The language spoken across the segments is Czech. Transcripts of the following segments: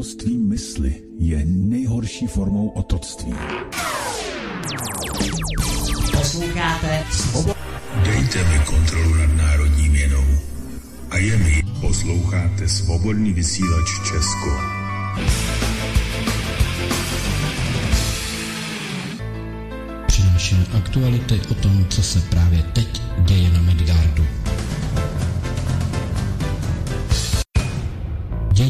Otroctví mysli je nejhorší formou otroctví. Posloucháte Svobodu. Dejte mi kontrolu nad národní měnou. A je mi. Posloucháte Svobodný vysílač Česko. Přinášíme aktuality o tom, co se právě teď děje na Midgardu.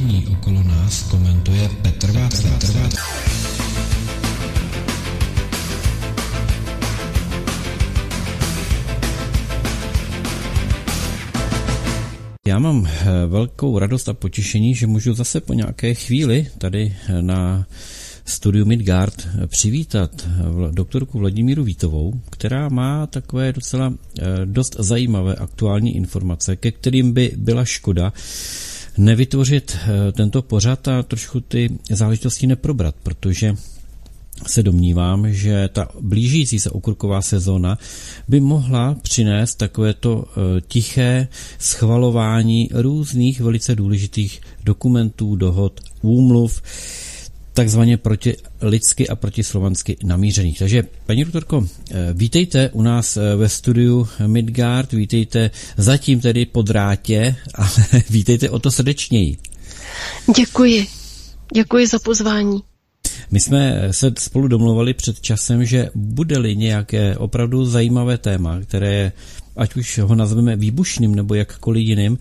Dění okolo nás komentuje Petr Václav. Já mám eh, velkou radost a potěšení, že můžu zase po nějaké chvíli tady eh, na studiu Midgard přivítat eh, doktorku Vladimíru Vítovou, která má takové docela dost zajímavé aktuální informace, ke kterým by byla škoda nevytvořit tento pořad a trošku ty záležitosti neprobrat, protože se domnívám, že ta blížící se okurková sezóna by mohla přinést takovéto e, tiché schvalování různých velice důležitých dokumentů, dohod, úmluv, takzvaně proti lidsky a proti slovansky namířených. Takže, paní doktorko, e, vítejte u nás e, ve studiu Midgard, vítejte zatím tedy po drátě, ale vítejte o to srdečněji. Děkuji. Děkuji za pozvání. My jsme se spolu domluvali před časem, že bude-li nějaké opravdu zajímavé téma, které ať už ho nazveme výbušným nebo jakkoliv jiným,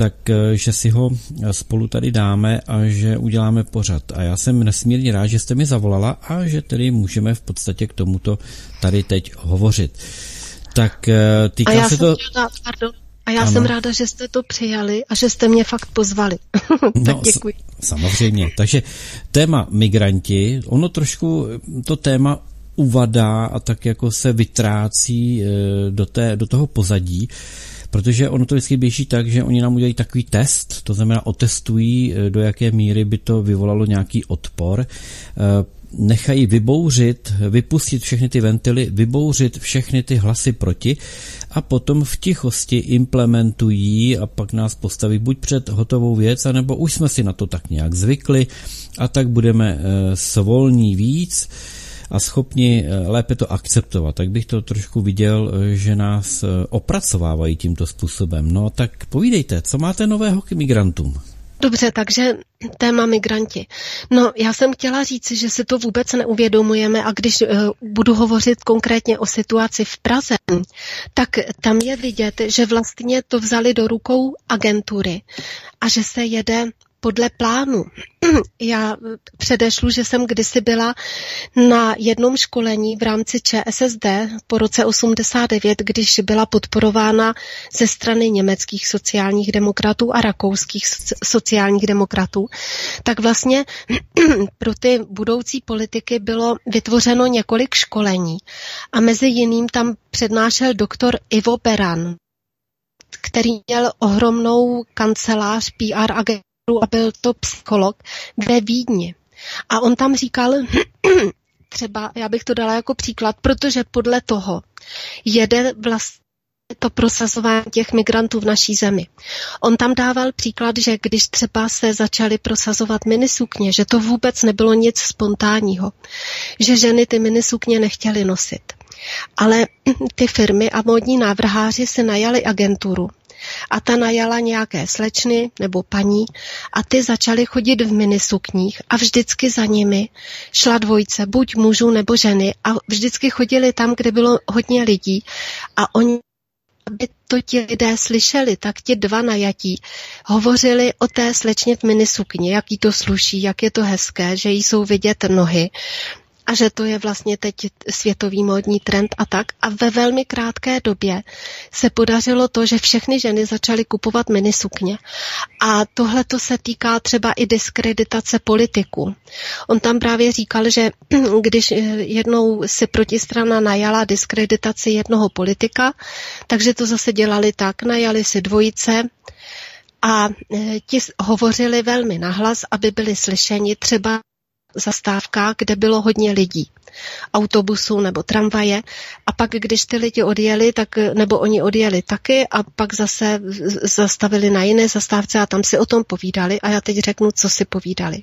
tak eh, že si ho spolu tady dáme a že uděláme pořad. A já jsem nesmírně rád, že jste mi zavolala a že tedy můžeme v podstatě k tomuto tady teď hovořit. Tak eh, týká a já se jsem to... Ráda, pardon, a já ano. jsem ráda, že jste to přijali a že jste mě fakt pozvali. tak no, děkuji. Samozřejmě. Takže téma migranti, ono trošku to téma uvadá a tak jako se vytrácí eh, do, té, do toho pozadí, protože ono to vždycky běží tak, že oni nám udělají takový test, to znamená otestují, eh, do jaké míry by to vyvolalo nějaký odpor. Eh, nechají vybouřit, vypustit všechny ty ventily, vybouřit všechny ty hlasy proti a potom v tichosti implementují a pak nás postaví buď před hotovou věc, anebo už jsme si na to tak nějak zvykli a tak budeme eh, svolní víc a schopni eh, lépe to akceptovat. Tak bych to trošku viděl, eh, že nás opracovávají tímto způsobem. No tak povídejte, co máte nového k migrantům? Dobře, takže téma migranti. No, já jsem chtěla říct, že si to vůbec neuvědomujeme a když uh, budu hovořit konkrétně o situaci v Praze, tak tam je vidět, že vlastně to vzali do rukou agentury a že se jede podle plánu. Já předešlu, že jsem kdysi byla na jednom školení v rámci ČSSD po roce 89, když byla podporována ze strany německých sociálních demokratů a rakouských sociálních demokratů, tak vlastně pro ty budoucí politiky bylo vytvořeno několik školení a mezi jiným tam přednášel doktor Ivo Beran, který měl ohromnou kancelář PR agentury a byl to psycholog ve Vídni. A on tam říkal, třeba, já bych to dala jako příklad, protože podle toho jede vlastně to prosazování těch migrantů v naší zemi. On tam dával příklad, že když třeba se začaly prosazovat minisukně, že to vůbec nebylo nic spontánního, že ženy ty minisukně nechtěly nosit. Ale ty firmy a módní návrháři se najali agenturu, a ta najala nějaké slečny nebo paní a ty začaly chodit v minisukních a vždycky za nimi šla dvojice, buď mužů nebo ženy a vždycky chodili tam, kde bylo hodně lidí. A oni aby to ti lidé slyšeli, tak ti dva najatí hovořili o té slečně v minisukni, jak jí to sluší, jak je to hezké, že jí jsou vidět nohy a že to je vlastně teď světový módní trend a tak. A ve velmi krátké době se podařilo to, že všechny ženy začaly kupovat minisukně. A tohle to se týká třeba i diskreditace politiků. On tam právě říkal, že když jednou si protistrana najala diskreditaci jednoho politika, takže to zase dělali tak, najali si dvojice, a e, ti hovořili velmi nahlas, aby byli slyšeni třeba zastávkách, kde bylo hodně lidí. autobusů nebo tramvaje a pak, když ty lidi odjeli, tak, nebo oni odjeli taky a pak zase zastavili na jiné zastávce a tam si o tom povídali a já teď řeknu, co si povídali.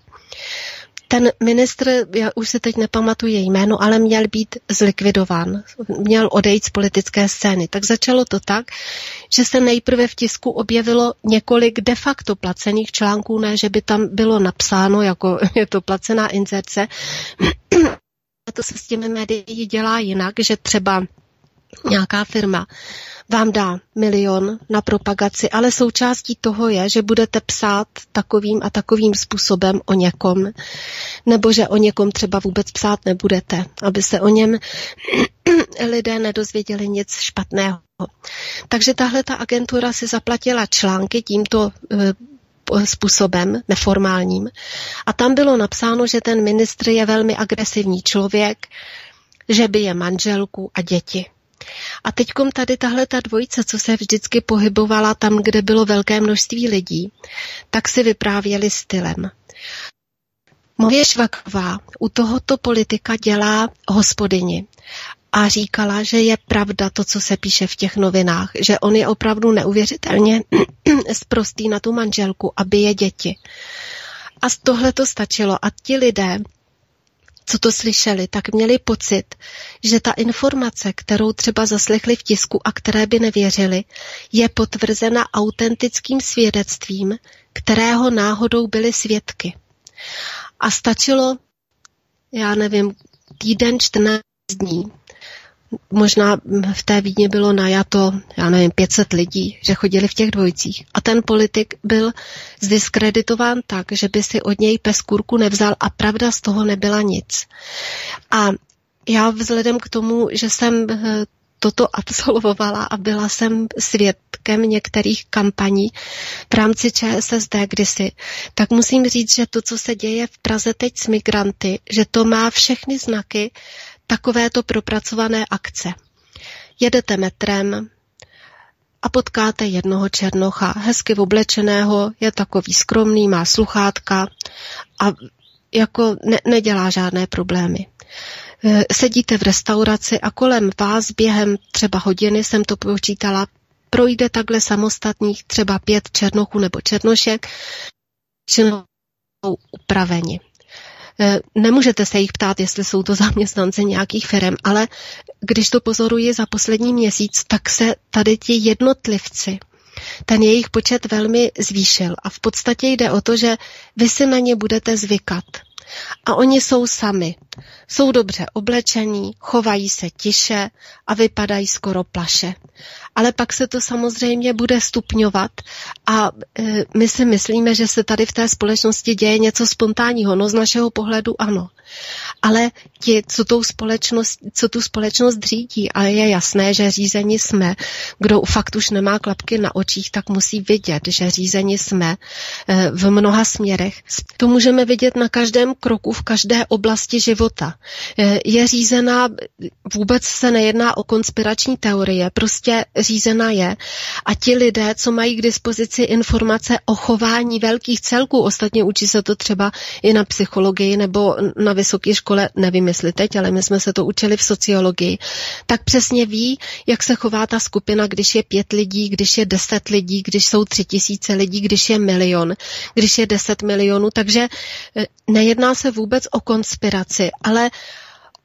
Ten ministr, já už si teď nepamatuji jméno, ale měl být zlikvidován. Měl odejít z politické scény. Tak začalo to tak, že se nejprve v tisku objevilo několik de facto placených článků, ne, že by tam bylo napsáno, jako je to placená inzerce. to se s těmi médií dělá jinak, že třeba nějaká firma vám dá milion na propagaci, ale součástí toho je, že budete psát takovým a takovým způsobem o někom, nebo že o někom třeba vůbec psát nebudete, aby se o něm lidé nedozvěděli nic špatného. Takže tahle ta agentura si zaplatila články tímto eh, způsobem, neformálním. A tam bylo napsáno, že ten ministr je velmi agresivní člověk, že by je manželku a děti. A teďkom tady tahle ta dvojice, co se vždycky pohybovala tam, kde bylo velké množství lidí, tak si vyprávěli stylem. Moje švakva u tohoto politika dělá hospodyni a říkala, že je pravda to, co se píše v těch novinách, že on je opravdu neuvěřitelně zprostý na tu manželku, aby je děti. A z tohle to stačilo a ti lidé, co to slyšeli, tak měli pocit, že ta informace, kterou třeba zaslechli v tisku a které by nevěřili, je potvrzena autentickým svědectvím, kterého náhodou byli svědky. A stačilo, já nevím, týden, 14 dní, možná v té Vídně bylo najato, já nevím, 500 lidí, že chodili v těch dvojicích. A ten politik byl zdiskreditován tak, že by si od něj pes kurku nevzal a pravda z toho nebyla nic. A já vzhledem k tomu, že jsem eh, toto absolvovala a byla jsem svědkem některých kampaní v rámci ČSSD kdysi, tak musím říct, že to, co se děje v Praze teď s migranty, že to má všechny znaky takovéto propracované akce. Jedete metrem a potkáte jednoho černocha, hezky oblečeného, je takový skromný, má sluchátka a jako ne, nedělá žádné problémy. E, sedíte v restauraci a kolem vás během třeba hodiny, jsem to počítala, projde takhle samostatných třeba pět černochů nebo černošek, jsou upraveni. Eh, nemůžete se jich ptát, jestli jsou to zaměstnanci nějakých firm, ale když to pozoruji za poslední měsíc, tak se tady ti jednotlivci, ten jejich počet velmi zvýšil. A v podstatě jde o to, že vy si na ně budete zvykat. A oni jsou sami. Jsou dobře oblečení, chovají se tiše a vypadají skoro plaše. Ale pak se to samozřejmě bude stupňovat a e, my si myslíme, že se tady v té společnosti děje něco spontánního. No z našeho pohledu ano ale ti, co, tou společnost, co tu společnost řídí, a je jasné, že řízení jsme, kdo fakt už nemá klapky na očích, tak musí vidět, že řízení jsme eh, v mnoha směrech. To můžeme vidět na každém kroku, v každé oblasti života. Eh, je řízená, vůbec se nejedná o konspirační teorie, prostě řízená je. A ti lidé, co mají k dispozici informace o chování velkých celků, ostatně učí se to třeba i na psychologii nebo na vysoké škole, nevím jestli teď, ale my jsme se to učili v sociologii, tak přesně ví, jak se chová ta skupina, když je pět lidí, když je deset lidí, když jsou tři tisíce lidí, když je milion, když je deset milionů. Takže eh, nejedná se vůbec o konspiraci, ale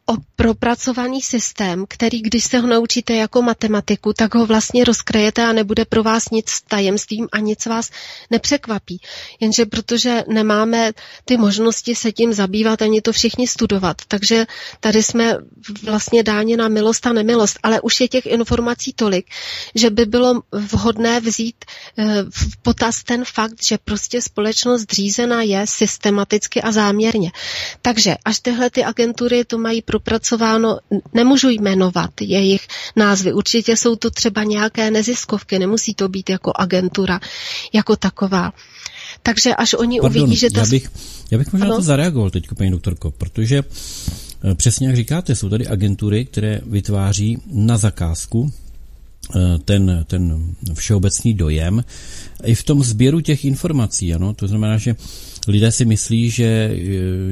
o propracovaný systém, který když se ho naučíte jako matematiku, tak ho vlastně rozkrejete a nebude pro vás nic tajemstvím a nic vás nepřekvapí. Jenže protože nemáme ty možnosti se tím zabývat ani to všichni studovat, takže tady jsme vlastně dáni na milost a nemilost, ale už je těch informací tolik, že by bylo vhodné vzít eh, v potaz ten fakt, že prostě společnost řízená je systematicky a záměrně. Takže až tyhle ty agentury to mají propracováno, nemůžu jmenovat jejich názvy. Určitě jsou to třeba nějaké neziskovky, nemusí to být jako agentura, jako taková. Takže až oni Pardon, uvidí, že ta... Já bych, já bych možná ano? to zareagoval teď, paní doktorko, protože eh, přesně jak říkáte, jsou tady agentury, které vytváří na zakázku ten, ten všeobecný dojem i v tom sběru těch informací. Ano? To znamená, že lidé si myslí, že eh,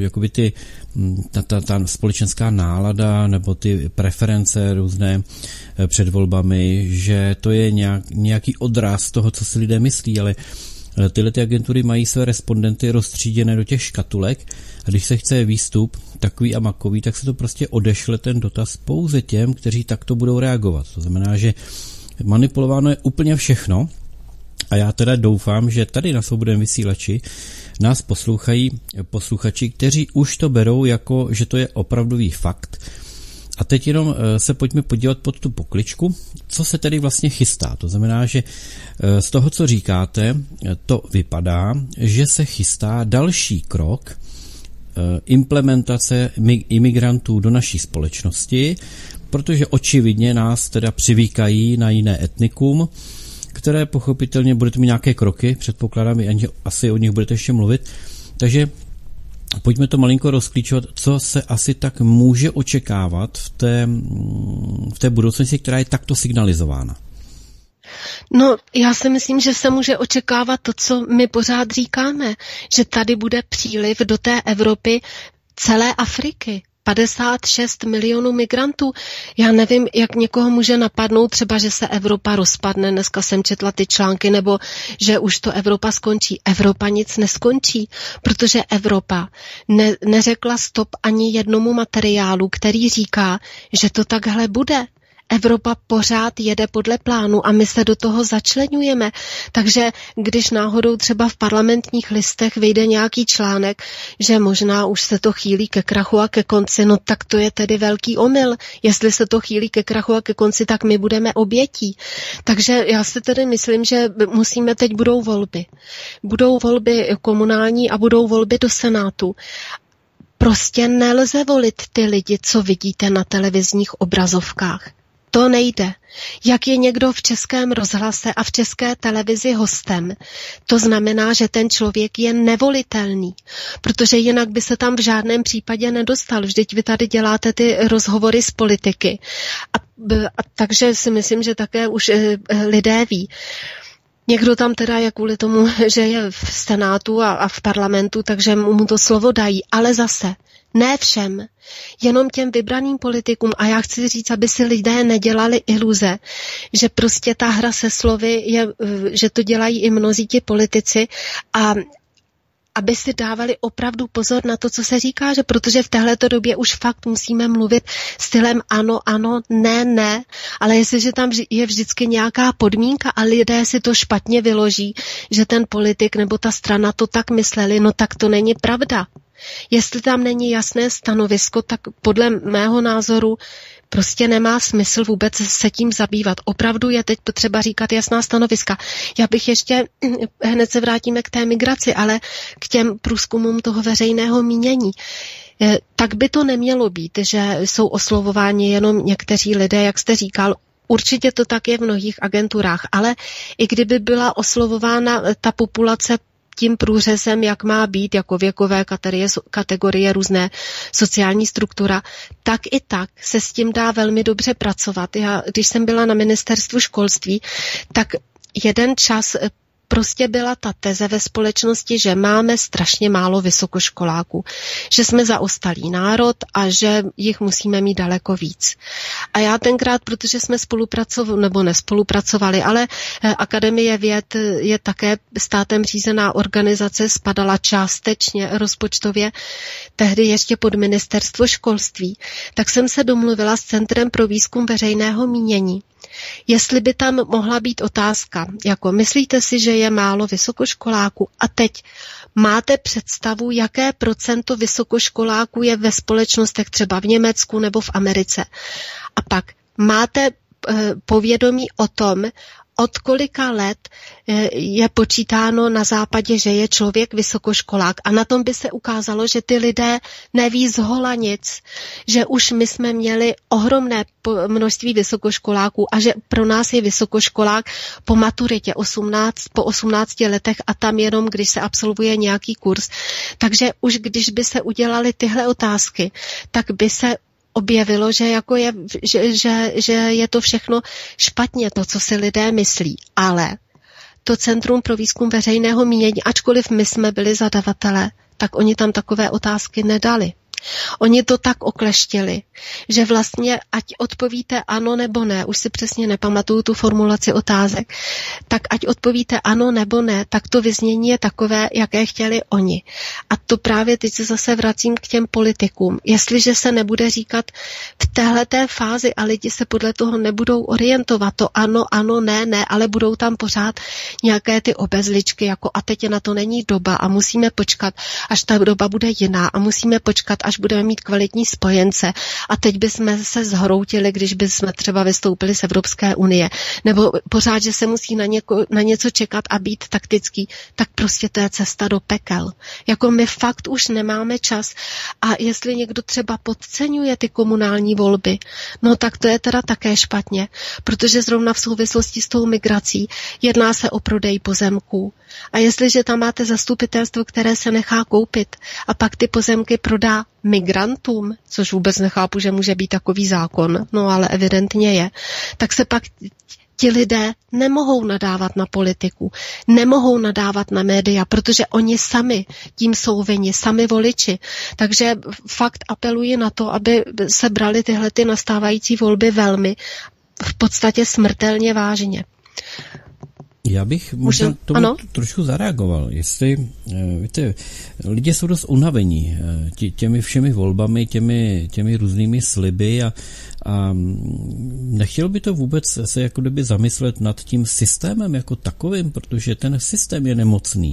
jakoby ty, hm, ta, ta, ta společenská nálada nebo ty preference různé eh, před volbami, že to je nějak, nějaký odraz toho, co si lidé myslí, ale eh, tyhle ty agentury mají své respondenty rozstříděné do těch škatulek a když se chce výstup takový a makový, tak se to prostě odešle ten dotaz pouze těm, kteří takto budou reagovat. To znamená, že manipulováno je úplně všechno a já teda doufám, že tady na svobodném vysílači nás poslouchají posluchači, kteří už to berou jako, že to je opravdový fakt. A teď jenom eh, se pojďme podívat pod tu pokličku, co se tedy vlastně chystá. To znamená, že eh, z toho, co říkáte, eh, to vypadá, že se chystá další krok implementace imigrantů do naší společnosti, protože očividně nás teda přivíkají na jiné etnikum, které pochopitelně budete mít nějaké kroky, předpokládám, asi o nich budete ještě mluvit. Takže pojďme to malinko rozklíčovat, co se asi tak může očekávat v té, v té budoucnosti, která je takto signalizována. No, já si myslím, že se může očekávat to, co my pořád říkáme, že tady bude příliv do té Evropy celé Afriky. 56 milionů migrantů. Já nevím, jak někoho může napadnout třeba, že se Evropa rozpadne. Dneska jsem četla ty články, nebo že už to Evropa skončí. Evropa nic neskončí, protože Evropa ne, neřekla stop ani jednomu materiálu, který říká, že to takhle bude. Evropa pořád jede podle plánu a my se do toho začlenujeme. Takže když náhodou třeba v parlamentních listech vyjde nějaký článek, že možná už se to chýlí ke krachu a ke konci, no tak to je tedy velký omyl. Jestli se to chýlí ke krachu a ke konci, tak my budeme obětí. Takže já si tedy myslím, že musíme teď budou volby. Budou volby komunální a budou volby do Senátu. Prostě nelze volit ty lidi, co vidíte na televizních obrazovkách. To nejde. Jak je někdo v českém rozhlase a v české televizi hostem, to znamená, že ten člověk je nevolitelný, protože jinak by se tam v žádném případě nedostal. Vždyť vy tady děláte ty rozhovory s politiky. A, a takže si myslím, že také už e, lidé ví. Někdo tam teda je kvůli tomu, že je v senátu a, a v parlamentu, takže mu to slovo dají, ale zase ne všem, jenom těm vybraným politikům. A já chci říct, aby si lidé nedělali iluze, že prostě ta hra se slovy, je, že to dělají i mnozí ti politici a aby si dávali opravdu pozor na to, co se říká, že protože v této době už fakt musíme mluvit stylem ano, ano, ne, ne, ale jestliže tam je vždycky nějaká podmínka a lidé si to špatně vyloží, že ten politik nebo ta strana to tak mysleli, no tak to není pravda. Jestli tam není jasné stanovisko, tak podle mého názoru prostě nemá smysl vůbec se tím zabývat. Opravdu je teď potřeba říkat jasná stanoviska. Já bych ještě, hned se vrátíme k té migraci, ale k těm průzkumům toho veřejného mínění. Eh, tak by to nemělo být, že jsou oslovováni jenom někteří lidé, jak jste říkal, Určitě to tak je v mnohých agenturách, ale i kdyby byla oslovována ta populace tím průřezem, jak má být, jako věkové kategorie, kategorie různé sociální struktura, tak i tak se s tím dá velmi dobře pracovat. Já, když jsem byla na ministerstvu školství, tak jeden čas prostě byla ta teze ve společnosti, že máme strašně málo vysokoškoláků, že jsme zaostalý národ a že jich musíme mít daleko víc. A já tenkrát, protože jsme spolupracovali, nebo nespolupracovali, ale eh, Akademie věd je také státem řízená organizace, spadala částečně rozpočtově, tehdy ještě pod ministerstvo školství, tak jsem se domluvila s Centrem pro výzkum veřejného mínění, Jestli by tam mohla být otázka, jako myslíte si, že je málo vysokoškoláků a teď máte představu, jaké procento vysokoškoláků je ve společnostech třeba v Německu nebo v Americe. A pak máte eh, povědomí o tom, od kolika let eh, je počítáno na západě, že je člověk vysokoškolák. A na tom by se ukázalo, že ty lidé neví z hola nic, že už my jsme měli ohromné množství vysokoškoláků a že pro nás je vysokoškolák po maturitě 18, po 18 letech a tam jenom, když se absolvuje nějaký kurz. Takže už když by se udělali tyhle otázky, tak by se objevilo, že, jako je, že, že, že je to všechno špatně, to, co si lidé myslí. Ale to Centrum pro výzkum veřejného mínění, ačkoliv my jsme byli zadavatelé, tak oni tam takové otázky nedali. Oni to tak okleštili, že vlastně ať odpovíte ano nebo ne, už si přesně nepamatuju tu formulaci otázek, tak ať odpovíte ano nebo ne, tak to vyznění je takové, jaké chtěli oni. A to právě teď se zase vracím k těm politikům. Jestliže se nebude říkat v téhleté fázi a lidi se podle toho nebudou orientovat, to ano, ano, ne, ne, ale budou tam pořád nějaké ty obezličky, jako a teď na to není doba a musíme počkat, až ta doba bude jiná a musíme počkat, až budeme mít kvalitní spojence a teď bychom se zhroutili, když bychom třeba vystoupili z Evropské unie, nebo pořád, že se musí na, něko, na něco čekat a být taktický, tak prostě to je cesta do pekel. Jako my fakt už nemáme čas a jestli někdo třeba podceňuje ty komunální volby, no tak to je teda také špatně, protože zrovna v souvislosti s tou migrací jedná se o prodej pozemků. A jestliže tam máte zastupitelstvo, které se nechá koupit a pak ty pozemky prodá migrantům, což vůbec nechápu, že může být takový zákon, no ale evidentně je, tak se pak ti lidé nemohou nadávat na politiku, nemohou nadávat na média, protože oni sami tím jsou vyni, sami voliči. Takže fakt apeluji na to, aby se brali tyhle ty nastávající volby velmi v podstatě smrtelně vážně. Já bych možná tomu ano? trošku zareagoval. Jestli, eh, víte, lidi jsou dost unavení eh, těmi všemi volbami, těmi, těmi různými sliby a, a nechtěl by to vůbec se jako kdyby zamyslet nad tím systémem jako takovým, protože ten systém je nemocný.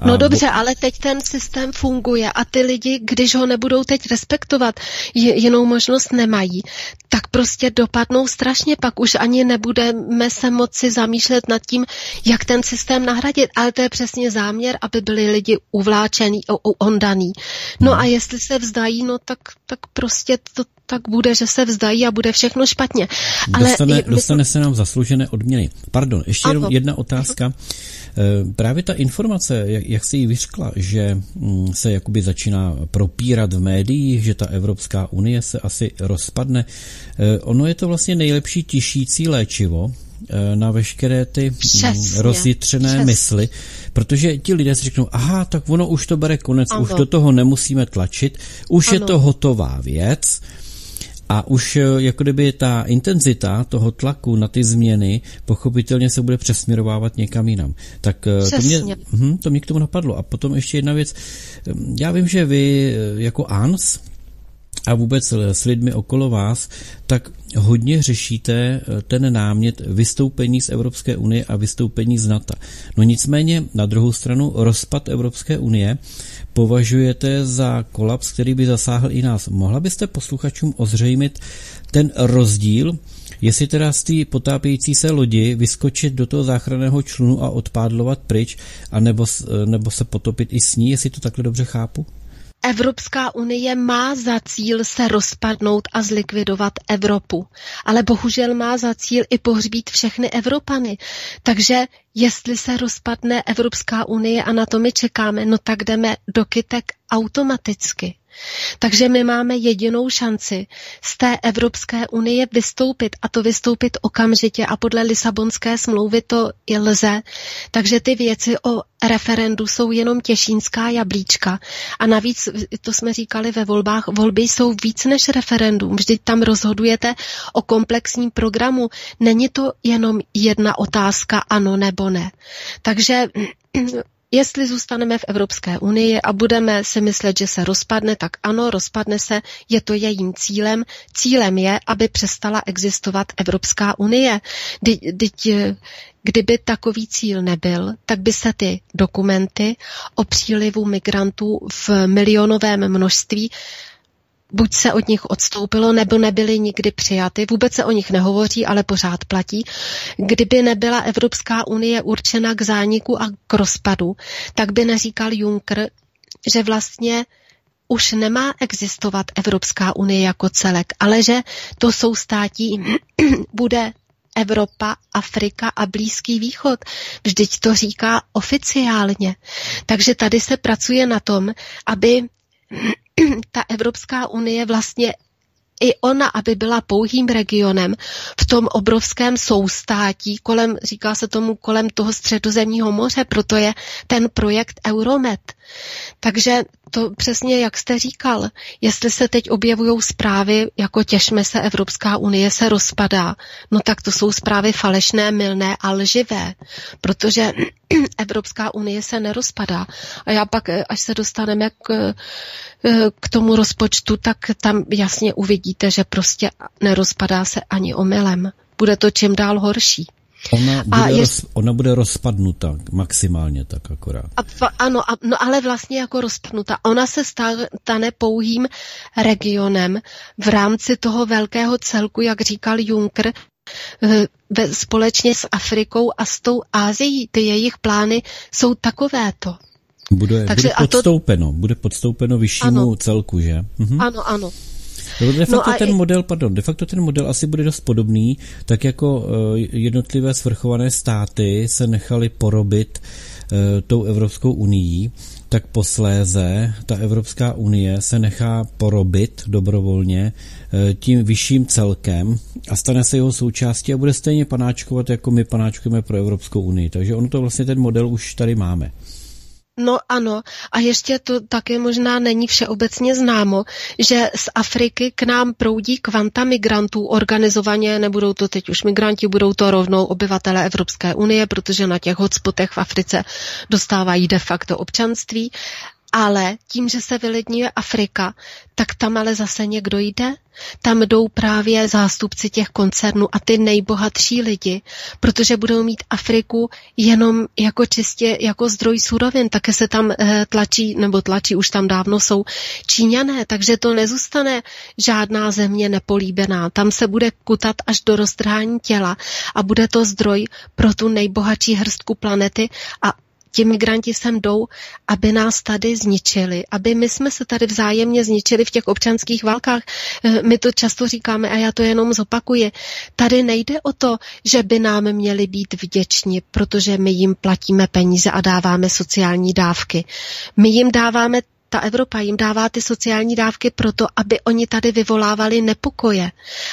A no dobře, ale teď ten systém funguje a ty lidi, když ho nebudou teď respektovat, jinou možnost nemají, tak prostě dopadnou strašně, pak už ani nebudeme se moci zamýšlet nad tím, jak ten systém nahradit, ale to je přesně záměr, aby byli lidi uvláčený, ondaný. No a jestli se vzdají, no tak, tak prostě to tak bude, že se vzdají a bude všechno špatně. Ale dostane, dostane se nám zasloužené odměny. Pardon, ještě jenom jedna otázka. Eh, právě ta informace, jak, jak jsi ji vyřkla, že mm, se jakoby začíná propírat v médiích, že ta Evropská unie se asi rozpadne, eh, ono je to vlastně nejlepší tišící léčivo, eh, na veškeré ty mm, Přesně. rozjitřené Přesně. mysli, protože ti lidé si řeknou, aha, tak ono už to bere konec, ano. už do toho nemusíme tlačit, už ano. je to hotová věc, a už eh, jako kdyby ta intenzita toho tlaku na ty změny pochopitelně se bude přesměrovávat někam jinam. Tak eh, to mě, hm, to mě k tomu napadlo. A potom ještě jedna věc. Hm, já vím, že vy eh, jako ANS a vůbec s lidmi okolo vás, tak hodně řešíte ten námět vystoupení z Evropské unie a vystoupení z NATO. No nicméně na druhou stranu rozpad Evropské unie považujete za kolaps, který by zasáhl i nás. Mohla byste posluchačům ozřejmit ten rozdíl, jestli teda z té potápějící se lodi vyskočit do toho záchranného člunu a odpádlovat pryč, anebo, nebo se potopit i s ní, jestli to takhle dobře chápu? Evropská unie má za cíl se rozpadnout a zlikvidovat Evropu, ale bohužel má za cíl i pohřbít všechny Evropany. Takže jestli se rozpadne Evropská unie a na to my čekáme, no tak jdeme do kytek automaticky. Takže my máme jedinou šanci z té Evropské unie vystoupit a to vystoupit okamžitě a podle Lisabonské smlouvy to i lze. Takže ty věci o referendu jsou jenom těšínská jablíčka. A navíc, to jsme říkali ve volbách, volby jsou víc než referendum. Vždyť tam rozhodujete o komplexním programu. Není to jenom jedna otázka ano nebo ne. Takže Jestli zůstaneme v Evropské unii a budeme si myslet, že se rozpadne, tak ano, rozpadne se, je to jejím cílem. Cílem je, aby přestala existovat Evropská unie. Teď, kdyby takový cíl nebyl, tak by se ty dokumenty o přílivu migrantů v milionovém množství buď se od nich odstoupilo, nebo nebyly nikdy přijaty. Vůbec se o nich nehovoří, ale pořád platí. Kdyby nebyla Evropská unie určena k zániku a k rozpadu, tak by neříkal Juncker, že vlastně už nemá existovat Evropská unie jako celek, ale že to jsou státí bude Evropa, Afrika a Blízký východ. Vždyť to říká oficiálně. Takže tady se pracuje na tom, aby ta Evropská unie vlastně i ona, aby byla pouhým regionem v tom obrovském soustátí kolem, říká se tomu, kolem toho středozemního moře, proto je ten projekt Euromed. Takže to přesně, jak jste říkal, jestli se teď objevují zprávy, jako těšme se, Evropská unie se rozpadá, no tak to jsou zprávy falešné, milné a lživé, protože Evropská unie se nerozpadá. A já pak, až se dostaneme k, k tomu rozpočtu, tak tam jasně uvidíte, že prostě nerozpadá se ani omylem. Bude to čím dál horší. Ona bude, a je... roz, ona bude rozpadnuta, maximálně tak akorát. A, ano, a, no ale vlastně jako rozpadnuta. Ona se stane pouhým regionem v rámci toho velkého celku, jak říkal Juncker, eh, ve, společně s Afrikou a s tou Ázií. Ty jejich plány jsou takovéto. Bude, Takže bude podstoupeno, to... bude podstoupeno vyššímu ano. celku, že? Mhm. Ano, ano. No, de facto no ten i... model, pardon, de facto ten model asi bude dost podobný, tak jako uh, jednotlivé svrchované státy se nechaly porobit uh, tou Evropskou unii, tak posléze ta Evropská unie se nechá porobit dobrovolně uh, tím vyšším celkem a stane se jeho součástí a bude stejně panáčkovat, jako my panáčkujeme pro Evropskou unii. Takže ono to vlastně ten model už tady máme. No ano, a ještě to také možná není všeobecně známo, že z Afriky k nám proudí kvanta migrantů organizovaně, nebudou to teď už migranti, budou to rovnou obyvatele Evropské unie, protože na těch hotspotech v Africe dostávají de facto občanství ale tím, že se vylidňuje Afrika, tak tam ale zase někdo jde. Tam jdou právě zástupci těch koncernů a ty nejbohatší lidi, protože budou mít Afriku jenom jako čistě jako zdroj surovin. Také se tam eh, tlačí, nebo tlačí, už tam dávno jsou Číňané, takže to nezůstane žádná země nepolíbená. Tam se bude kutat až do roztrhání těla a bude to zdroj pro tu nejbohatší hrstku planety a ti migranti sem jdou, aby nás tady zničili, aby my jsme se tady vzájemně zničili v těch občanských válkách. Eh, my to často říkáme a já to jenom zopakuji. Tady nejde o to, že by nám měli být vděční, protože my jim platíme peníze a dáváme sociální dávky. My jim dáváme ta Evropa jim dává ty sociální dávky proto, aby oni tady vyvolávali nepokoje,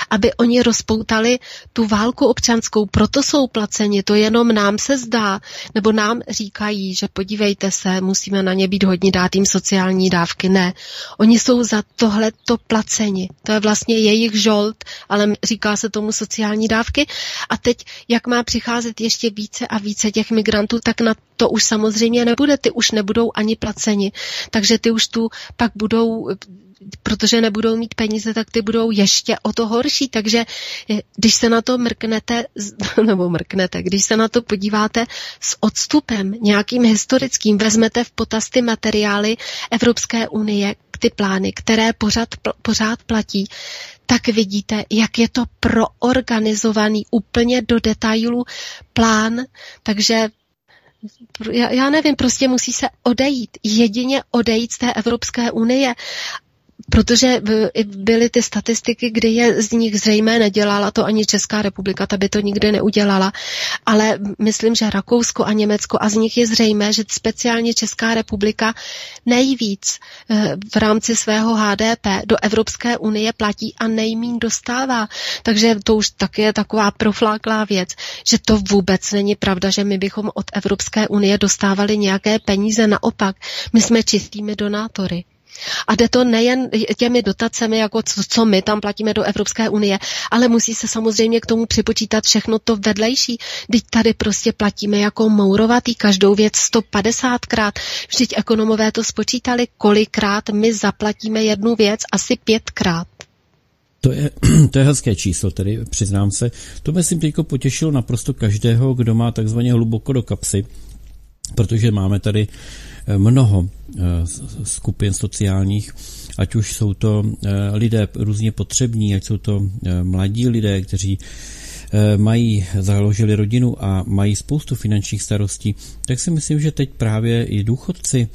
aby oni rozpoutali tu válku občanskou, proto jsou placeni, to jenom nám se zdá, nebo nám říkají, že podívejte se, musíme na ně být hodně dát jim sociální dávky. Ne, oni jsou za tohle to placeni. To je vlastně jejich žolt, ale říká se tomu sociální dávky. A teď, jak má přicházet ještě více a více těch migrantů, tak na to už samozřejmě nebude, ty už nebudou ani placeni. Takže ty už tu pak budou protože nebudou mít peníze, tak ty budou ještě o to horší. Takže eh, když se na to mrknete, nebo mrknete, když se na to podíváte s odstupem nějakým historickým, vezmete v potaz ty materiály Evropské unie, ty plány, které pořád, pořád platí, tak vidíte, jak je to proorganizovaný úplně do detailu plán, takže já, já nevím, prostě musí se odejít, jedině odejít z té Evropské unie Protože byly ty statistiky, kdy je z nich zřejmé, nedělala to ani Česká republika, ta by to nikdy neudělala, ale myslím, že Rakousko a Německo a z nich je zřejmé, že speciálně Česká republika nejvíc eh, v rámci svého HDP do Evropské unie platí a nejmín dostává. Takže to už taky je taková profláklá věc, že to vůbec není pravda, že my bychom od Evropské unie dostávali nějaké peníze, naopak, my jsme čistými donátory. A jde to nejen těmi dotacemi, jako co, co my tam platíme do Evropské unie, ale musí se samozřejmě k tomu připočítat všechno to vedlejší. Vždyť tady prostě platíme jako mourovatý každou věc 150krát. Vždyť ekonomové to spočítali, kolikrát my zaplatíme jednu věc, asi pětkrát. To je, to je hezké číslo, tedy přiznám se. To myslím teď potěšilo naprosto každého, kdo má takzvaně hluboko do kapsy, protože máme tady mnoho eh, skupin sociálních, ať už jsou to eh, lidé různě potřební, ať jsou to eh, mladí lidé, kteří mají, založili rodinu a mají spoustu finančních starostí, tak si myslím, že teď právě i důchodci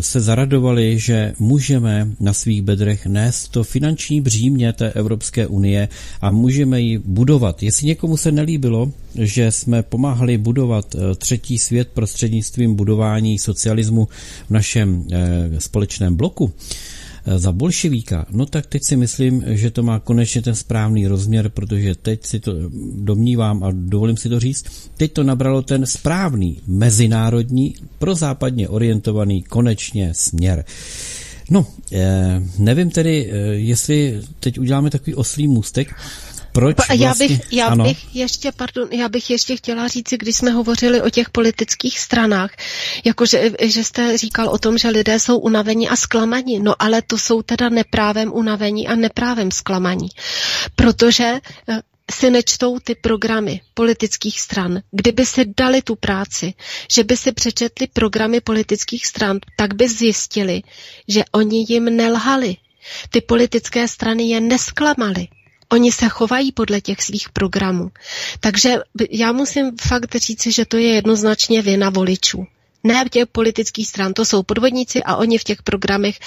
se zaradovali, že můžeme na svých bedrech nést to finanční břímě té Evropské unie a můžeme ji budovat. Jestli někomu se nelíbilo, že jsme pomáhali budovat eh, třetí svět prostřednictvím budování socialismu v našem eh, společném bloku, za bolševíka, no tak teď si myslím, že to má konečně ten správný rozměr, protože teď si to domnívám a dovolím si to říct, teď to nabralo ten správný mezinárodní, prozápadně orientovaný konečně směr. No, eh, nevím tedy, eh, jestli teď uděláme takový oslý můstek, proč vlastně... Já bych, já ano. bych ještě, pardon, já bych ještě chtěla říct, když jsme hovořili o těch politických stranách, jakože že jste říkal o tom, že lidé jsou unavení a zklamaní, no ale to jsou teda neprávem unavení a neprávem zklamaní, protože eh, si nečtou ty programy politických stran, kdyby si dali tu práci, že by si přečetli programy politických stran, tak by zjistili, že oni jim nelhali. Ty politické strany je nesklamaly. Oni se chovají podle těch svých programů. Takže já musím fakt říci, že to je jednoznačně vina voličů. Ne v těch politických stran, to jsou podvodníci a oni v těch programech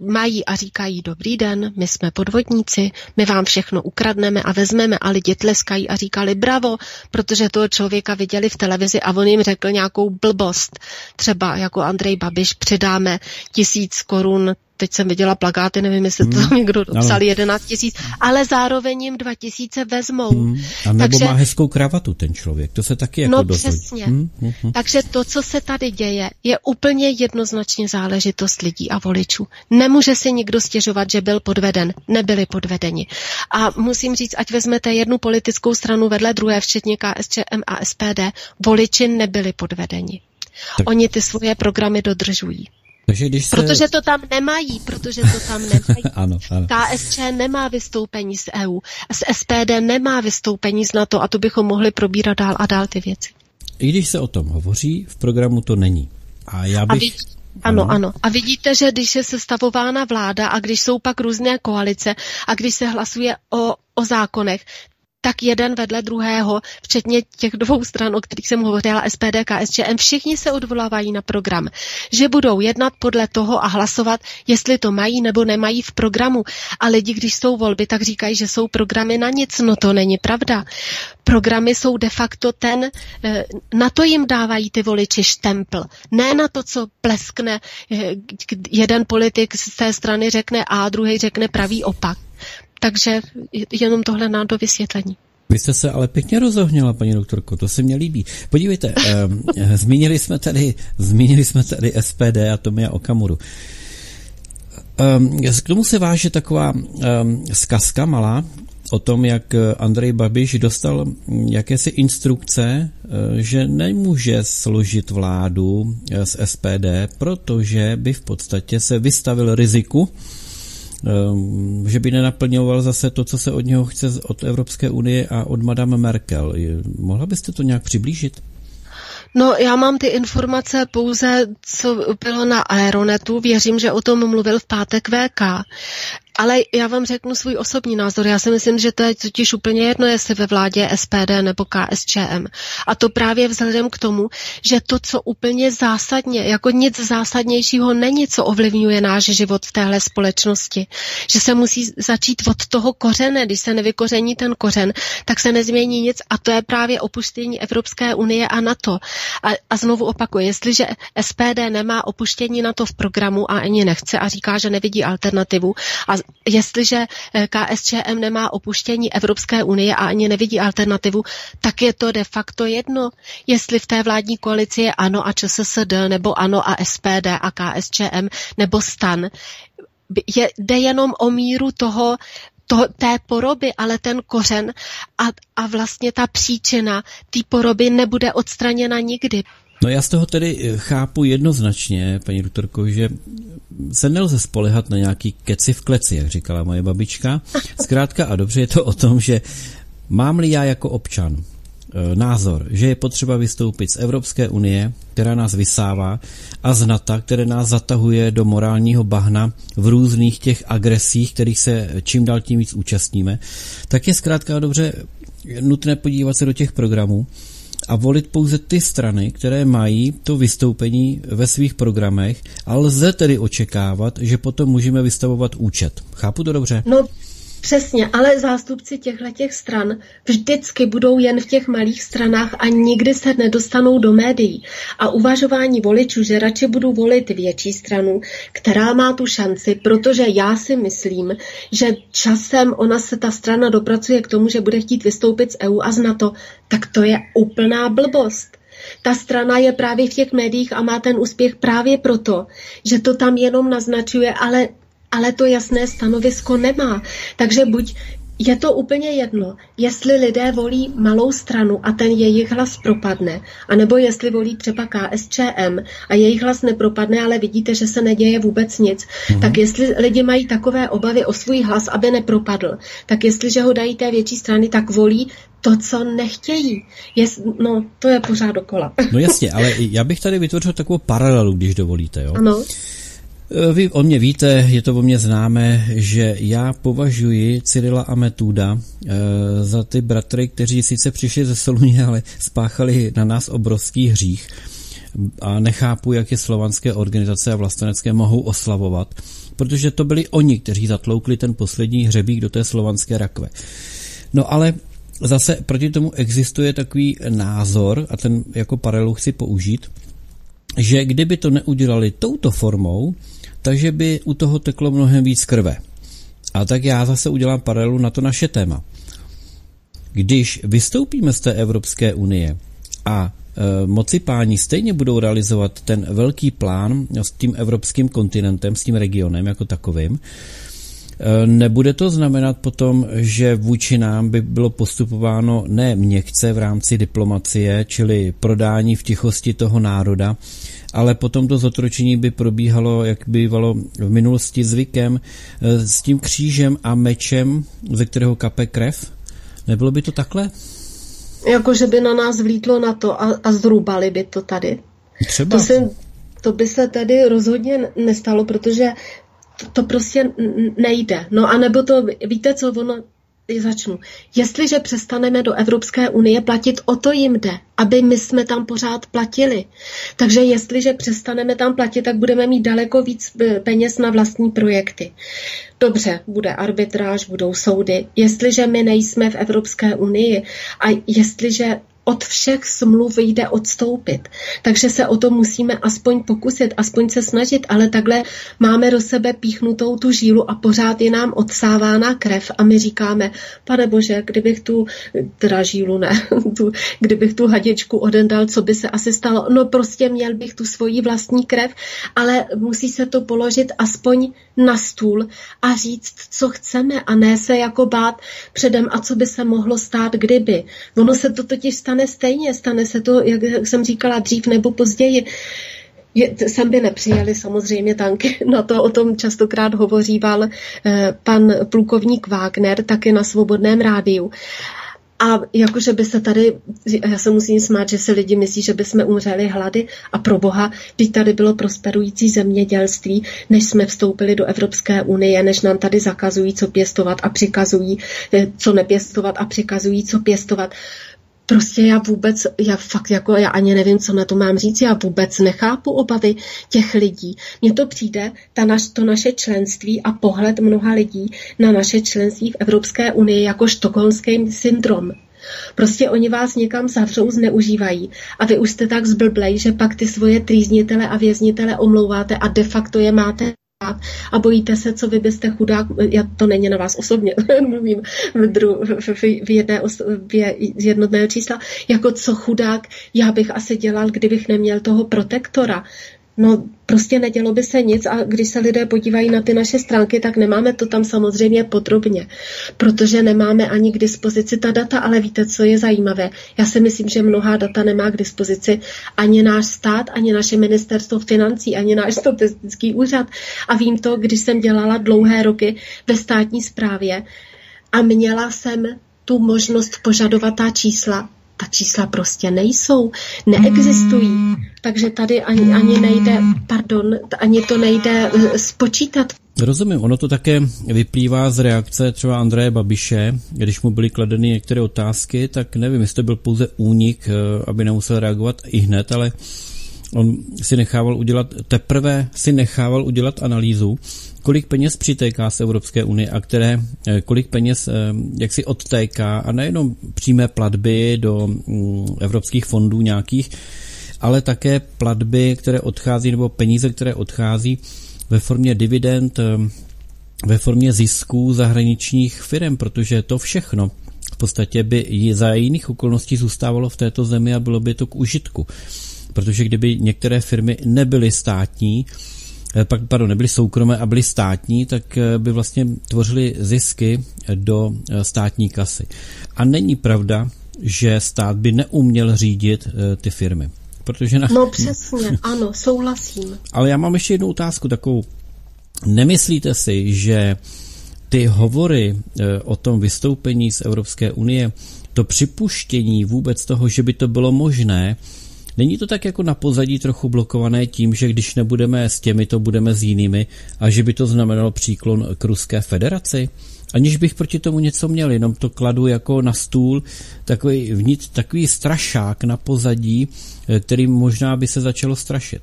mají a říkají dobrý den, my jsme podvodníci, my vám všechno ukradneme a vezmeme a lidi tleskají a říkali bravo, protože toho člověka viděli v televizi a on jim řekl nějakou blbost. Třeba jako Andrej Babiš přidáme tisíc korun teď jsem viděla plakáty, nevím, jestli to hmm. tam někdo dopsal, 11 tisíc, ale zároveň jim 2 tisíce vezmou. Hmm. A nebo Takže, má hezkou kravatu ten člověk, to se taky jako No dozvodí. přesně. Hmm. Hmm. hmm. Takže to, co se tady děje, je úplně jednoznačně záležitost lidí a voličů. Nemůže si nikdo stěžovat, že byl podveden. Nebyli podvedeni. A musím říct, ať vezmete jednu politickou stranu vedle druhé, včetně KSČM a SPD, voliči nebyli podvedeni. Tak. Oni ty svoje programy dodržují. Takže když se... Protože to tam nemají, protože to tam nemají. ano, ano. KSČ nemá vystoupení z EU, z SPD nemá vystoupení z NATO a to bychom mohli probírat dál a dál ty věci. I když se o tom hovoří, v programu to není. A já bych... A vid... Ano, ano. A vidíte, že když je sestavována vláda a když jsou pak různé koalice a když se hlasuje o, o zákonech, tak jeden vedle druhého, včetně těch dvou stran, o kterých jsem hovořila, SPD, KSČM, všichni se odvolávají na program, že budou jednat podle toho a hlasovat, jestli to mají nebo nemají v programu. A lidi, když jsou volby, tak říkají, že jsou programy na nic. No to není pravda. Programy jsou de facto ten, eh, na to jim dávají ty voliči štempl. Ne na to, co pleskne eh, jeden politik z té strany řekne A, druhý řekne pravý opak. Takže jenom tohle na do vysvětlení. Vy jste se ale pěkně rozohněla, paní doktorko, to se mě líbí. Podívejte, um, zmínili jsme tady, zmínili jsme tady SPD a Tomia Okamuru. Um, k tomu se váže taková um, zkazka malá o tom, jak Andrej Babiš dostal jakési instrukce, že nemůže složit vládu z SPD, protože by v podstatě se vystavil riziku, Ehm, že by nenaplňoval zase to, co se od něho chce od Evropské unie a od Madame Merkel. Mohla byste to nějak přiblížit? No, já mám ty informace pouze, co bylo na Aeronetu. Věřím, že o tom mluvil v pátek VK. Ale já vám řeknu svůj osobní názor. Já si myslím, že to je totiž úplně jedno, jestli ve vládě SPD nebo KSČM. A to právě vzhledem k tomu, že to, co úplně zásadně, jako nic zásadnějšího není, co ovlivňuje náš život v téhle společnosti. Že se musí začít od toho kořene. Když se nevykoření ten kořen, tak se nezmění nic a to je právě opuštění Evropské unie a NATO. A, a znovu opakuju, jestliže SPD nemá opuštění NATO v programu a ani nechce a říká, že nevidí alternativu a jestliže eh, KSČM nemá opuštění Evropské unie a ani nevidí alternativu, tak je to de facto jedno, jestli v té vládní koalici je ANO a ČSSD, nebo ANO a SPD a KSČM, nebo STAN. Je, jde jenom o míru toho, to, té poroby, ale ten kořen a, a vlastně ta příčina té poroby nebude odstraněna nikdy. No já z toho tedy eh, chápu jednoznačně, paní doktorko, že se nelze spolehat na nějaký keci v kleci, jak říkala moje babička. Zkrátka a dobře je to o tom, že mám-li já jako občan eh, názor, že je potřeba vystoupit z Evropské unie, která nás vysává, a z NATO, které nás zatahuje do morálního bahna v různých těch agresích, kterých se čím dál tím víc účastníme, tak je zkrátka a dobře nutné podívat se do těch programů a volit pouze ty strany, které mají to vystoupení ve svých programech a lze tedy očekávat, že potom můžeme vystavovat účet. Chápu to dobře? No Přesně, ale zástupci těchto těch stran vždycky budou jen v těch malých stranách a nikdy se nedostanou do médií. A uvažování voličů, že radši budu volit větší stranu, která má tu šanci, protože já si myslím, že časem ona se ta strana dopracuje k tomu, že bude chtít vystoupit z EU a z NATO, tak to je úplná blbost. Ta strana je právě v těch médiích a má ten úspěch právě proto, že to tam jenom naznačuje, ale ale to jasné stanovisko nemá. Takže buď je to úplně jedno, jestli lidé volí malou stranu a ten jejich hlas propadne, anebo jestli volí třeba KSČM a jejich hlas nepropadne, ale vidíte, že se neděje vůbec nic. Mm-hmm. Tak jestli lidi mají takové obavy o svůj hlas, aby nepropadl, tak jestliže ho dají té větší strany, tak volí to, co nechtějí. Jest, no, to je pořád dokola. No jasně, ale já bych tady vytvořil takovou paralelu, když dovolíte. Jo? Ano. Eh, vy o mě víte, je to o mě známé, že já považuji Cyrila a Metuda e, za ty bratry, kteří sice přišli ze Soluně, ale spáchali na nás obrovský hřích a nechápu, jak je slovanské organizace a vlastenecké mohou oslavovat, protože to byli oni, kteří zatloukli ten poslední hřebík do té slovanské rakve. No ale zase proti tomu existuje takový názor, a ten jako paralelu chci použít, že kdyby to neudělali touto formou, takže by u toho teklo mnohem víc krve. A tak já zase udělám paralelu na to naše téma. Když vystoupíme z té Evropské unie a e, moci páni stejně budou realizovat ten velký plán s tím evropským kontinentem, s tím regionem jako takovým, e, Nebude to znamenat potom, že vůči nám by bylo postupováno ne měkce v rámci diplomacie, čili prodání v tichosti toho národa, ale potom to zotročení by probíhalo, jak bývalo v minulosti zvykem, eh, s tím křížem a mečem, ze kterého kape krev. Nebylo by to takhle? Jako, že by na nás vlítlo na to a, a zrubali by to tady. Třeba. To, se, to by se tady rozhodně nestalo, protože to, to prostě nejde. No a nebo to, víte co, ono začnu. Jestliže přestaneme do Evropské unie platit, o to jim jde, aby my jsme tam pořád platili. Takže jestliže přestaneme tam platit, tak budeme mít daleko víc eh, peněz na vlastní projekty. Dobře, bude arbitráž, budou soudy. Jestliže my nejsme v Evropské unii a jestliže od všech smluv jde odstoupit. Takže se o to musíme aspoň pokusit, aspoň se snažit, ale takhle máme do sebe píchnutou tu žílu a pořád je nám odsávána krev a my říkáme, pane bože, kdybych tu, teda žílu ne, tu, kdybych tu hadičku odendal, co by se asi stalo? No prostě měl bych tu svoji vlastní krev, ale musí se to položit aspoň na stůl a říct, co chceme a ne se jako bát předem a co by se mohlo stát, kdyby. Ono se to totiž stane stejně, stane se to, jak jsem říkala, dřív nebo později. Je, sem by nepřijeli samozřejmě tanky. Na to o tom častokrát hovoříval eh, pan plukovník Wagner taky na Svobodném rádiu. A jakože by se tady, já se musím smát, že se lidi myslí, že by jsme umřeli hlady a pro boha, když tady bylo prosperující zemědělství, než jsme vstoupili do Evropské unie, než nám tady zakazují, co pěstovat a přikazují, eh, co nepěstovat a přikazují, co pěstovat. Prostě já vůbec, já fakt jako, já ani nevím, co na to mám říct, já vůbec nechápu obavy těch lidí. Mně to přijde, ta naš, to naše členství a pohled mnoha lidí na naše členství v Evropské unii jako štokholmský syndrom. Prostě oni vás někam zavřou, zneužívají a vy už jste tak zblblej, že pak ty svoje trýznitele a věznitele omlouváte a de facto je máte a bojíte se, co vy byste chudák, já, to není na vás osobně, mluvím v, dru, v, v, v jedné osobě jednotného čísla, jako co chudák já bych asi dělal, kdybych neměl toho protektora. No prostě nedělo by se nic a když se lidé podívají na ty naše stránky, tak nemáme to tam samozřejmě podrobně, protože nemáme ani k dispozici ta data, ale víte, co je zajímavé? Já si myslím, že mnohá data nemá k dispozici ani náš stát, ani naše ministerstvo financí, ani náš statistický úřad. A vím to, když jsem dělala dlouhé roky ve státní správě a měla jsem tu možnost požadovat ta čísla ta čísla prostě nejsou, neexistují. Hmm. Takže tady ani, ani nejde, pardon, ani to nejde eh, spočítat. Rozumím, ono to také vyplývá z reakce třeba Andreje Babiše, když mu byly kladeny některé otázky, tak nevím, jestli to byl pouze únik, eh, aby nemusel reagovat i hned, ale On si nechával udělat, teprve si nechával udělat analýzu, kolik peněz přitéká z Evropské unie a které, eh, kolik peněz eh, jak si odtéká a nejenom přímé platby do mm, evropských fondů nějakých, ale také platby, které odchází, nebo peníze, které odchází ve formě dividend, eh, ve formě zisků zahraničních firm, protože to všechno v podstatě by za jiných okolností zůstávalo v této zemi a bylo by to k užitku. Protože kdyby některé firmy nebyly státní, eh, pak, pardon, nebyly soukromé a byly státní, tak eh, by vlastně tvořily zisky do státní kasy. A není pravda, že stát by neuměl řídit ty firmy. Protože na... No přesně, ano, souhlasím. Ale já mám ještě jednu otázku takovou. Nemyslíte si, že ty hovory eh, o tom vystoupení z Evropské unie, to připuštění vůbec toho, že by to bylo možné, Není to tak jako na pozadí trochu blokované tím, že když nebudeme s těmi, to budeme s jinými a že by to znamenalo příklon k Ruské federaci? aniž bych proti tomu něco měl, jenom to kladu jako na stůl, takový, vnitř, takový strašák na pozadí, eh, který možná by se začalo strašit.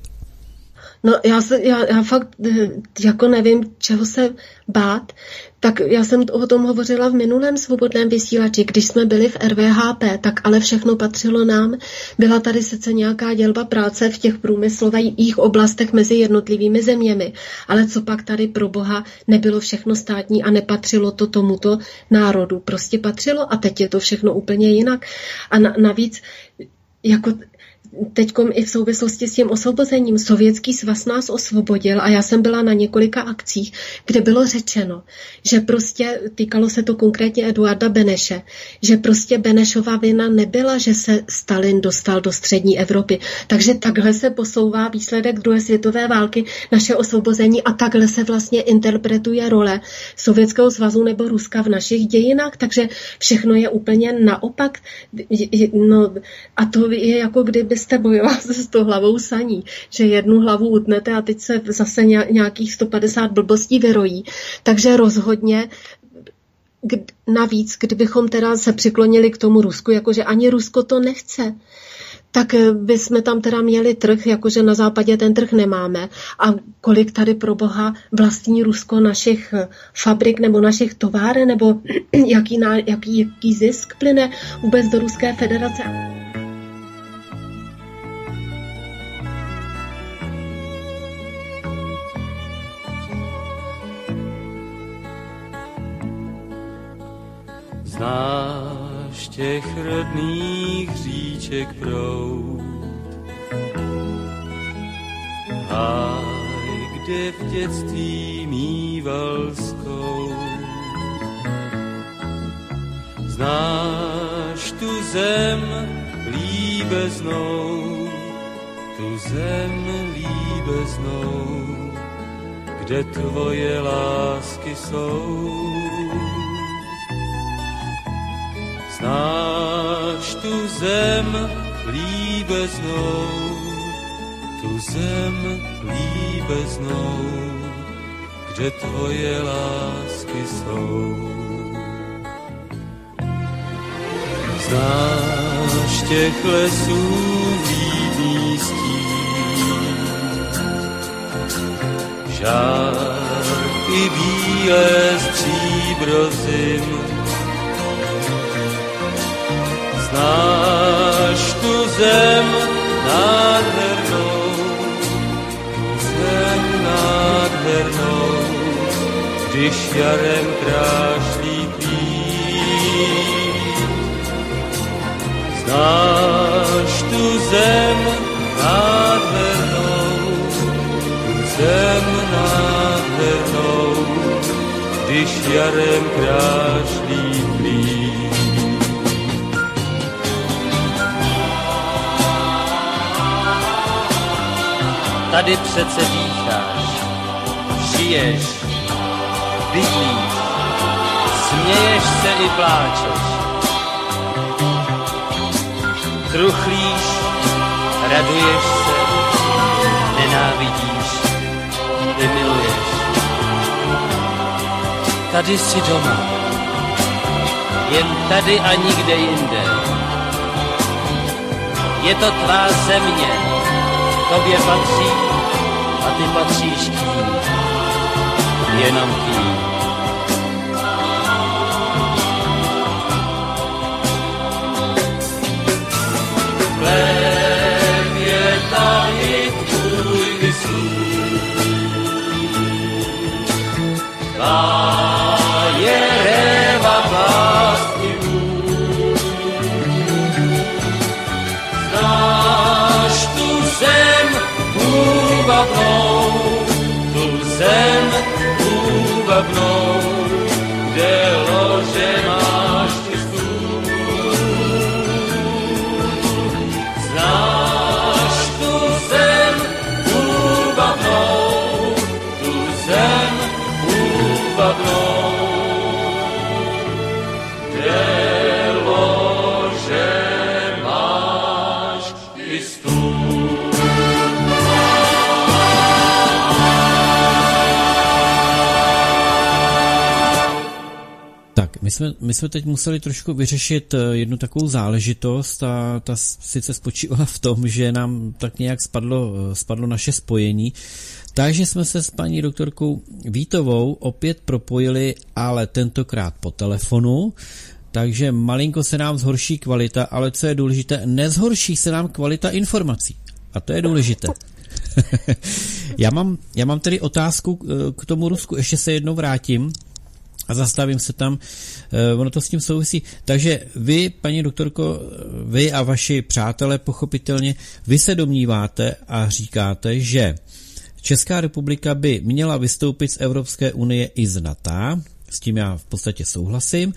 No já, se, já, já fakt eh, jako nevím, čeho se bát. Tak já jsem o tom hovořila v minulém svobodném vysílači, když jsme byli v RVHP, tak ale všechno patřilo nám. Byla tady sice nějaká dělba práce v těch průmyslových oblastech mezi jednotlivými zeměmi, ale co pak tady pro boha nebylo všechno státní a nepatřilo to tomuto národu. Prostě patřilo a teď je to všechno úplně jinak. A na, navíc jako teď i v souvislosti s tím osvobozením Sovětský svaz nás osvobodil a já jsem byla na několika akcích, kde bylo řečeno, že prostě týkalo se to konkrétně Eduarda Beneše, že prostě Benešova vina nebyla, že se Stalin dostal do střední Evropy. Takže takhle se posouvá výsledek druhé světové války, naše osvobození a takhle se vlastně interpretuje role Sovětského svazu nebo Ruska v našich dějinách, takže všechno je úplně naopak. No, a to je jako kdyby jste bojoval s tou hlavou saní, že jednu hlavu utnete a teď se zase nějakých 150 blbostí vyrojí. Takže rozhodně navíc, kdybychom teda se přiklonili k tomu Rusku, jakože ani Rusko to nechce, tak bychom tam teda měli trh, jakože na západě ten trh nemáme. A kolik tady pro boha vlastní Rusko našich fabrik nebo našich továren, nebo jaký, jaký, jaký zisk plyne vůbec do Ruské federace. Znáš těch rodných říček proud. Háj, kde v dětství mýval. Znáš tu zem líbeznou, tu zem líbeznou, kde tvoje lásky jsou Znáš tu zem líbeznou, tu zem líbeznou, kde tvoje lásky jsou. Znáš těch lesů líbný stín, žárky bílé stříbro Znáš tu zem nádhernou, tu zem nádhernou, když jarem krášlí. Znáš tu zem nádhernou, tu zem nádhernou, když jarem krášlí kvít. Tady přece dýcháš, žiješ, bydlíš, směješ se i pláčeš. Truchlíš, raduješ se, nenávidíš miluješ. Tady jsi doma, jen tady a nikde jinde. Je to tvá země, tobě patří a ty patříš tím, jenom tím. Chléb úbavnou, tu zem úbavnou, kde jsme, my jsme teď museli trošku vyřešit eh, jednu takovou záležitost a ta sice spočívala v tom, že nám tak nějak spadlo, eh, spadlo naše spojení, takže jsme se s paní doktorkou Vítovou opět propojili, ale tentokrát po telefonu, takže malinko se nám zhorší kvalita, ale co je důležité, nezhorší se nám kvalita informací. A to je důležité. já, mám, já mám tedy otázku eh, k tomu Rusku, ještě se jednou vrátím a zastavím se tam, eh, ono to s tím souvisí. Takže vy, paní doktorko, eh, vy a vaši přátelé pochopitelně, vy se domníváte a říkáte, že Česká republika by měla vystoupit z Evropské unie i z NATO, s tím já v podstatě souhlasím,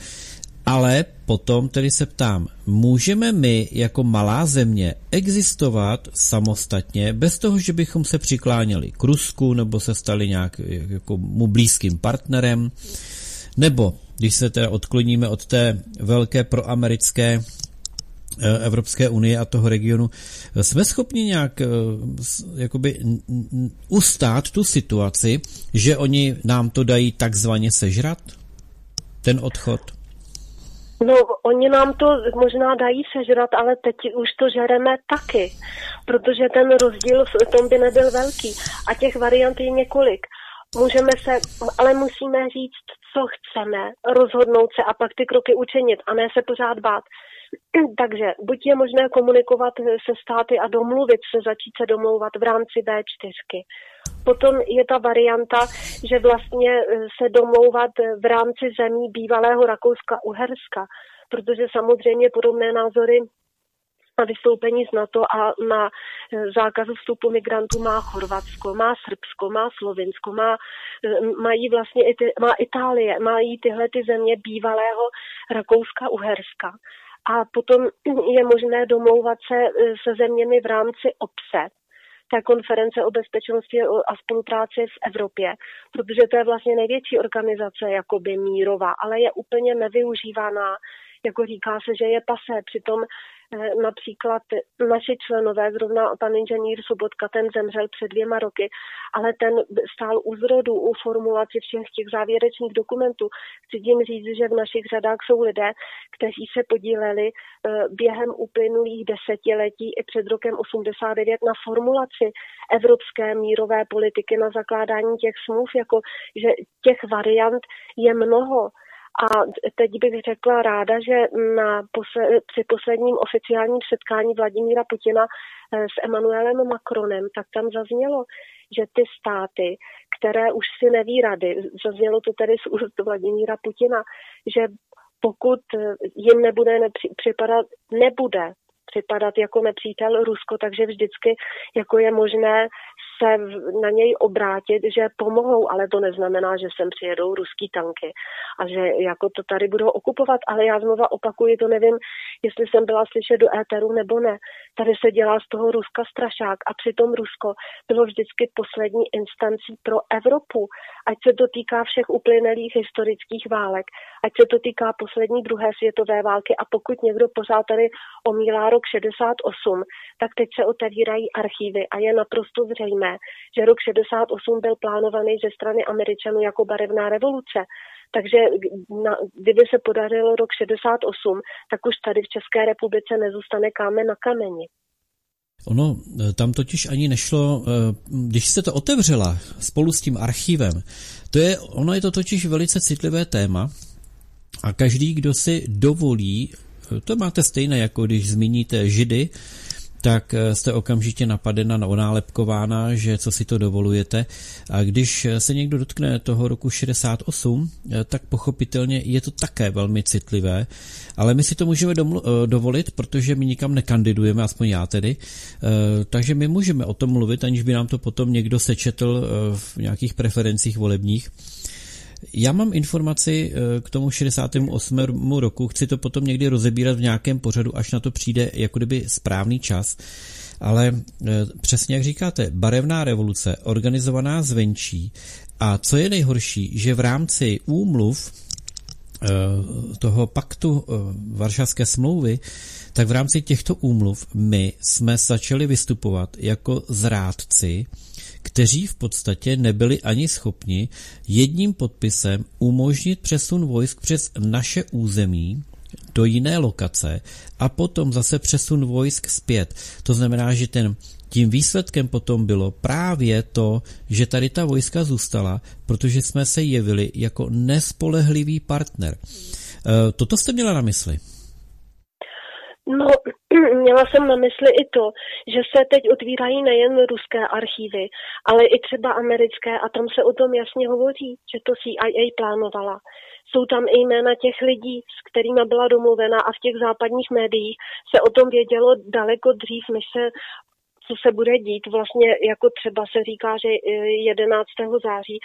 ale potom tedy se ptám, můžeme my jako malá země existovat samostatně, bez toho, že bychom se přikláněli k Rusku nebo se stali nějak jako mu blízkým partnerem, nebo když se teda odkloníme od té velké proamerické eh, Evropské unie a toho regionu, jsme schopni nějak eh, jakoby ustát tu situaci, že oni nám to dají takzvaně sežrat? Ten odchod? No, oni nám to možná dají sežrat, ale teď už to žereme taky, protože ten rozdíl v tom by nebyl velký a těch variant je několik. Můžeme se, ale musíme říct, co chceme, rozhodnout se a pak ty kroky učinit a ne se pořád bát. Takže buď je možné komunikovat se státy a domluvit se, začít se domlouvat v rámci B4. Potom je ta varianta, že vlastně eh, se domlouvat v rámci zemí bývalého Rakouska-Uherska, protože samozřejmě podobné názory na vystoupení z NATO a na eh, zákazu vstupu migrantů má Chorvatsko, má Srbsko, má Slovinsko, má, eh, mají vlastně má Itálie, mají tyhle ty země bývalého Rakouska-Uherska. A potom je možné domlouvat se eh, se zeměmi v rámci obce, té konference o bezpečnosti a spolupráci v Evropě, protože to je vlastně největší organizace jakoby mírová, ale je úplně nevyužívaná, jako říká se, že je pasé. Přitom například naši členové, zrovna pan inženýr Sobotka, ten zemřel před dvěma roky, ale ten stál u zrodu, u formulaci všech těch závěrečných dokumentů. Chci tím říct, že v našich řadách jsou lidé, kteří se podíleli eh, během uplynulých desetiletí i před rokem 89 na formulaci evropské mírové politiky, na zakládání těch smluv, jako že těch variant je mnoho. A teď bych řekla ráda, že na posle, při posledním oficiálním setkání Vladimíra Putina eh, s Emmanuelem Macronem, tak tam zaznělo, že ty státy, které už si neví rady, zaznělo to tedy z úst Vladimíra Putina, že pokud eh, jim nebude nepři, připadat, nebude připadat jako nepřítel Rusko, takže vždycky jako je možné se na něj obrátit, že pomohou, ale to neznamená, že sem přijedou ruský tanky a že jako to tady budou okupovat, ale já znova opakuji, to nevím, jestli jsem byla slyšet do éteru nebo ne. Tady se dělá z toho Ruska strašák a přitom Rusko bylo vždycky poslední instancí pro Evropu, ať se to týká všech uplynulých historických válek, ať se to týká poslední druhé světové války a pokud někdo pořád tady omílá rok 68, tak teď se otevírají archívy a je naprosto zřejmé, že rok 68 byl plánovaný ze strany Američanů jako barevná revoluce. Takže na, kdyby se podařilo rok 68, tak už tady v České republice nezůstane kámen na kameni. Ono tam totiž ani nešlo, když jste to otevřela spolu s tím archivem, to je, ono je to totiž velice citlivé téma a každý, kdo si dovolí, to máte stejné, jako když zmíníte židy, tak eh, jste okamžitě napadena, onálepkována, že co si to dovolujete. A když se někdo dotkne toho roku 68, eh, tak pochopitelně je to také velmi citlivé, ale my si to můžeme domlu- eh, dovolit, protože my nikam nekandidujeme, aspoň já tedy, takže my můžeme o tom mluvit, aniž by nám to potom někdo sečetl v nějakých preferencích volebních. Já mám informaci k tomu 68. roku, chci to potom někdy rozebírat v nějakém pořadu, až na to přijde jako kdyby správný čas. Ale e, přesně jak říkáte, barevná revoluce, organizovaná zvenčí a co je nejhorší, že v rámci úmluv e, toho paktu Varšavské smlouvy, tak v rámci těchto úmluv my jsme začali vystupovat jako zrádci, kteří v podstatě nebyli ani schopni jedním podpisem umožnit přesun vojsk přes naše území do jiné lokace a potom zase přesun vojsk zpět. To znamená, že ten tím výsledkem potom bylo právě to, že tady ta vojska zůstala, protože jsme se jevili jako nespolehlivý partner. E, toto jste měla na mysli? No, měla jsem na mysli i to, že se teď otvírají nejen ruské archívy, ale i třeba americké a tam se o tom jasně hovoří, že to CIA plánovala. Jsou tam i jména těch lidí, s kterými byla domluvena a v těch západních médiích se o tom vědělo daleko dřív, než se co se bude dít. Vlastně jako třeba se říká, že 11. září,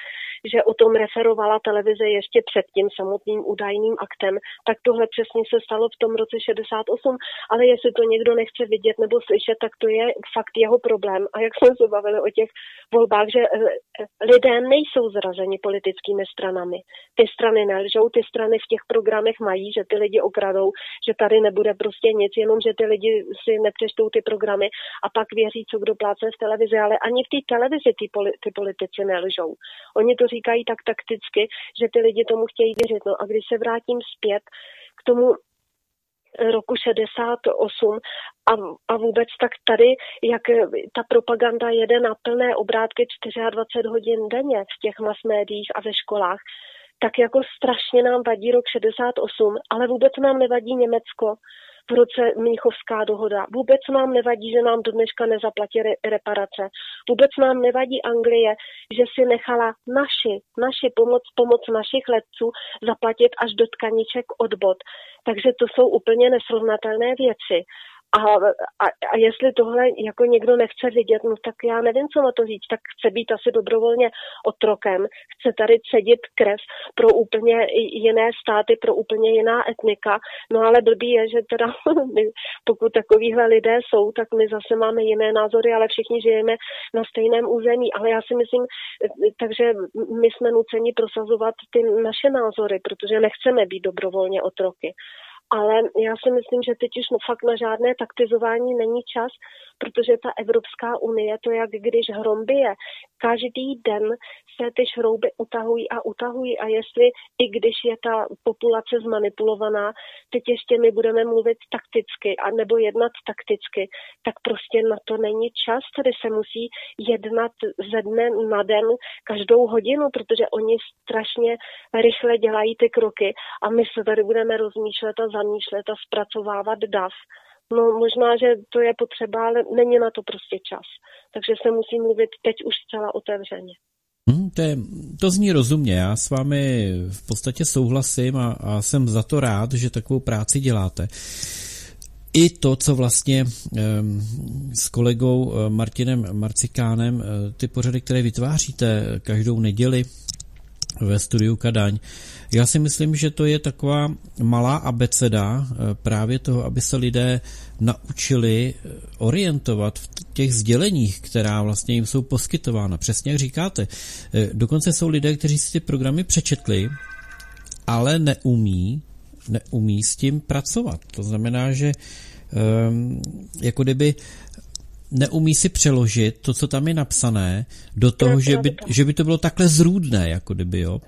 že o tom referovala televize ještě před tím samotným údajným aktem, tak tohle přesně se stalo v tom roce 68, ale jestli to někdo nechce vidět nebo slyšet, tak to je fakt jeho problém. A jak jsme se bavili o těch volbách, že eh, lidé nejsou zrazeni politickými stranami. Ty strany nelžou, ty strany v těch programech mají, že ty lidi okradou, že tady nebude prostě nic, jenom že ty lidi si nepřečtou ty programy a pak věří věří, co kdo pláce v televizi, ale ani v té televizi ty, poli, ty politici nelžou. Oni to říkají tak takticky, že ty lidi tomu chtějí věřit. No a když se vrátím zpět k tomu roku 68 a, a vůbec tak tady, jak ta propaganda jede na plné obrátky 24 hodin denně v těch mass médiích a ve školách, tak jako strašně nám vadí rok 68, ale vůbec nám nevadí Německo, v roce Míchovská dohoda. Vůbec nám nevadí, že nám do dneška nezaplatí reparace. Vůbec nám nevadí Anglie, že si nechala naši, naši pomoc, pomoc našich letců zaplatit až do tkaniček od bod. Takže to jsou úplně nesrovnatelné věci. A, a, a jestli tohle jako někdo nechce vidět, no tak já nevím, co na to říct, tak chce být asi dobrovolně otrokem, chce tady cedit krev pro úplně jiné státy, pro úplně jiná etnika, no ale blbý je, že teda pokud takovýhle lidé jsou, tak my zase máme jiné názory, ale všichni žijeme na stejném území, ale já si myslím, takže my jsme nuceni prosazovat ty naše názory, protože nechceme být dobrovolně otroky. Ale já si myslím, že teď už no fakt na žádné taktizování není čas, protože ta Evropská unie, to jak když hromby je, každý den se ty šrouby utahují a utahují. A jestli i když je ta populace zmanipulovaná, teď ještě my budeme mluvit takticky a nebo jednat takticky, tak prostě na to není čas, tady se musí jednat ze dne na den každou hodinu, protože oni strašně rychle dělají ty kroky a my se tady budeme rozmýšlet a zamýšlet a zpracovávat DAF No možná, že to je potřeba, ale není na to prostě čas. Takže se musí mluvit teď už zcela otevřeně. Hmm, to, je, to zní rozumně, já s vámi v podstatě souhlasím a, a jsem za to rád, že takovou práci děláte. I to, co vlastně s kolegou eh, Martinem Marcikánem, eh, ty pořady, které vytváříte každou neděli ve studiu Kadaň, já si myslím, že to je taková malá abeceda eh, právě toho, aby se lidé naučili eh, orientovat v těch sděleních, která vlastně jim jsou poskytována. Přesně jak říkáte. Eh, dokonce jsou lidé, kteří si ty programy přečetli, ale neumí, neumí s tím pracovat. To znamená, že um, jako kdyby neumí si přeložit to, co tam je napsané, do toho, že by, že by to bylo takhle zrůdné, jako kdyby, jo.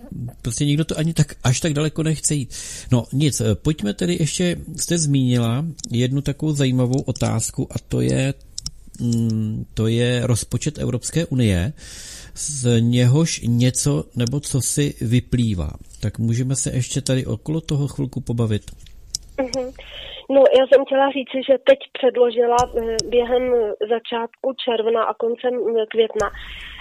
Prostě nikdo to ani tak, až tak daleko nechce jít. No nic, eh, pojďme tedy ještě, jste zmínila jednu takovou zajímavou otázku a to je mm, to je rozpočet Evropské unie, z něhož něco nebo co si vyplývá. Tak můžeme se ještě tady okolo toho chvilku pobavit. Mm-hmm. No, já jsem chtěla říci, že teď předložila eh, během začátku června a koncem eh, května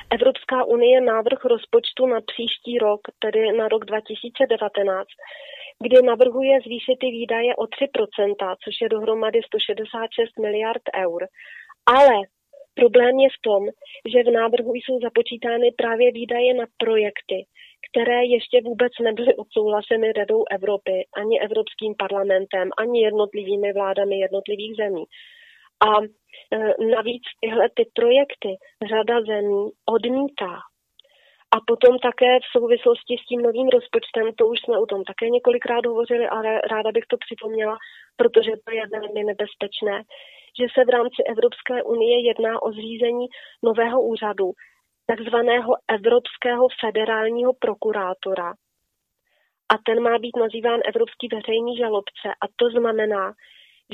Evropská unie návrh rozpočtu na příští rok, tedy na rok 2019, kdy navrhuje zvýšit ty výdaje o 3%, což je dohromady 166 miliard eur. Ale problém je v tom, že v návrhu jsou započítány právě výdaje na projekty, které ještě vůbec nebyly odsouhlaseny Radou Evropy, ani Evropským parlamentem, ani jednotlivými vládami jednotlivých zemí. A e, navíc tyhle ty projekty řada zemí odmítá. A potom také v souvislosti s tím novým rozpočtem, to už jsme o tom také několikrát hovořili, ale ráda bych to připomněla, protože to je velmi nebezpečné, že se v rámci Evropské unie jedná o zřízení nového úřadu, takzvaného Evropského federálního prokurátora. A ten má být nazýván Evropský veřejný žalobce. A to znamená,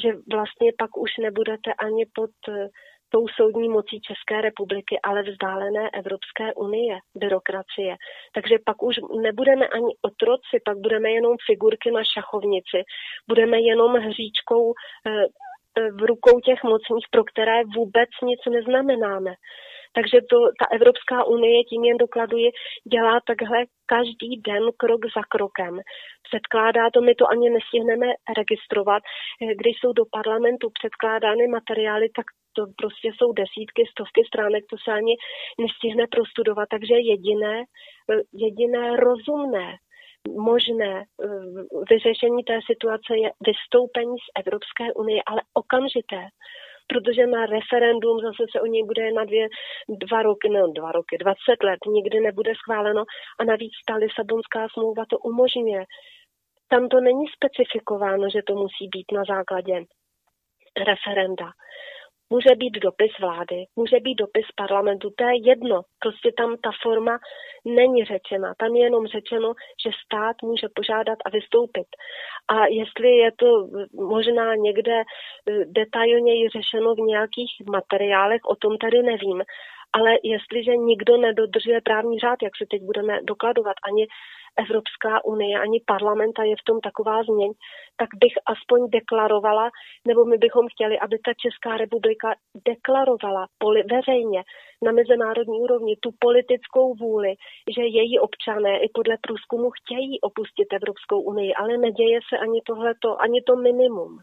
že vlastně pak už nebudete ani pod eh, tou soudní mocí České republiky, ale vzdálené Evropské unie, byrokracie. Takže pak už nebudeme ani otroci, pak budeme jenom figurky na šachovnici, budeme jenom hříčkou eh, eh, v rukou těch mocných, pro které vůbec nic neznamenáme. Takže to, ta Evropská unie, tím jen dokladuje, dělá takhle každý den krok za krokem. Předkládá to, my to ani nestihneme registrovat. Když jsou do parlamentu předkládány materiály, tak to prostě jsou desítky, stovky stránek, to se ani nestihne prostudovat. Takže jediné, jediné rozumné možné eh, vyřešení té situace je vystoupení z Evropské unie, ale okamžité protože na referendum zase se o něj bude na dvě, dva roky, ne dva roky, 20 let nikdy nebude schváleno a navíc ta Lisabonská smlouva to umožňuje. Tam to není specifikováno, že to musí být na základě referenda. Může být dopis vlády, může být dopis parlamentu, to je jedno. Prostě tam ta forma není řečena. Tam je jenom řečeno, že stát může požádat a vystoupit. A jestli je to možná někde eh, detailněji řešeno v nějakých materiálech, o tom tady nevím. Ale jestliže nikdo nedodržuje právní řád, jak se teď budeme dokladovat, ani Evropská unie, ani parlamenta je v tom taková změň, tak bych aspoň deklarovala, nebo my bychom chtěli, aby ta Česká republika deklarovala poli- veřejně na mezinárodní úrovni tu politickou vůli, že její občané i podle průzkumu chtějí opustit Evropskou unii, ale neděje se ani tohleto, ani to minimum.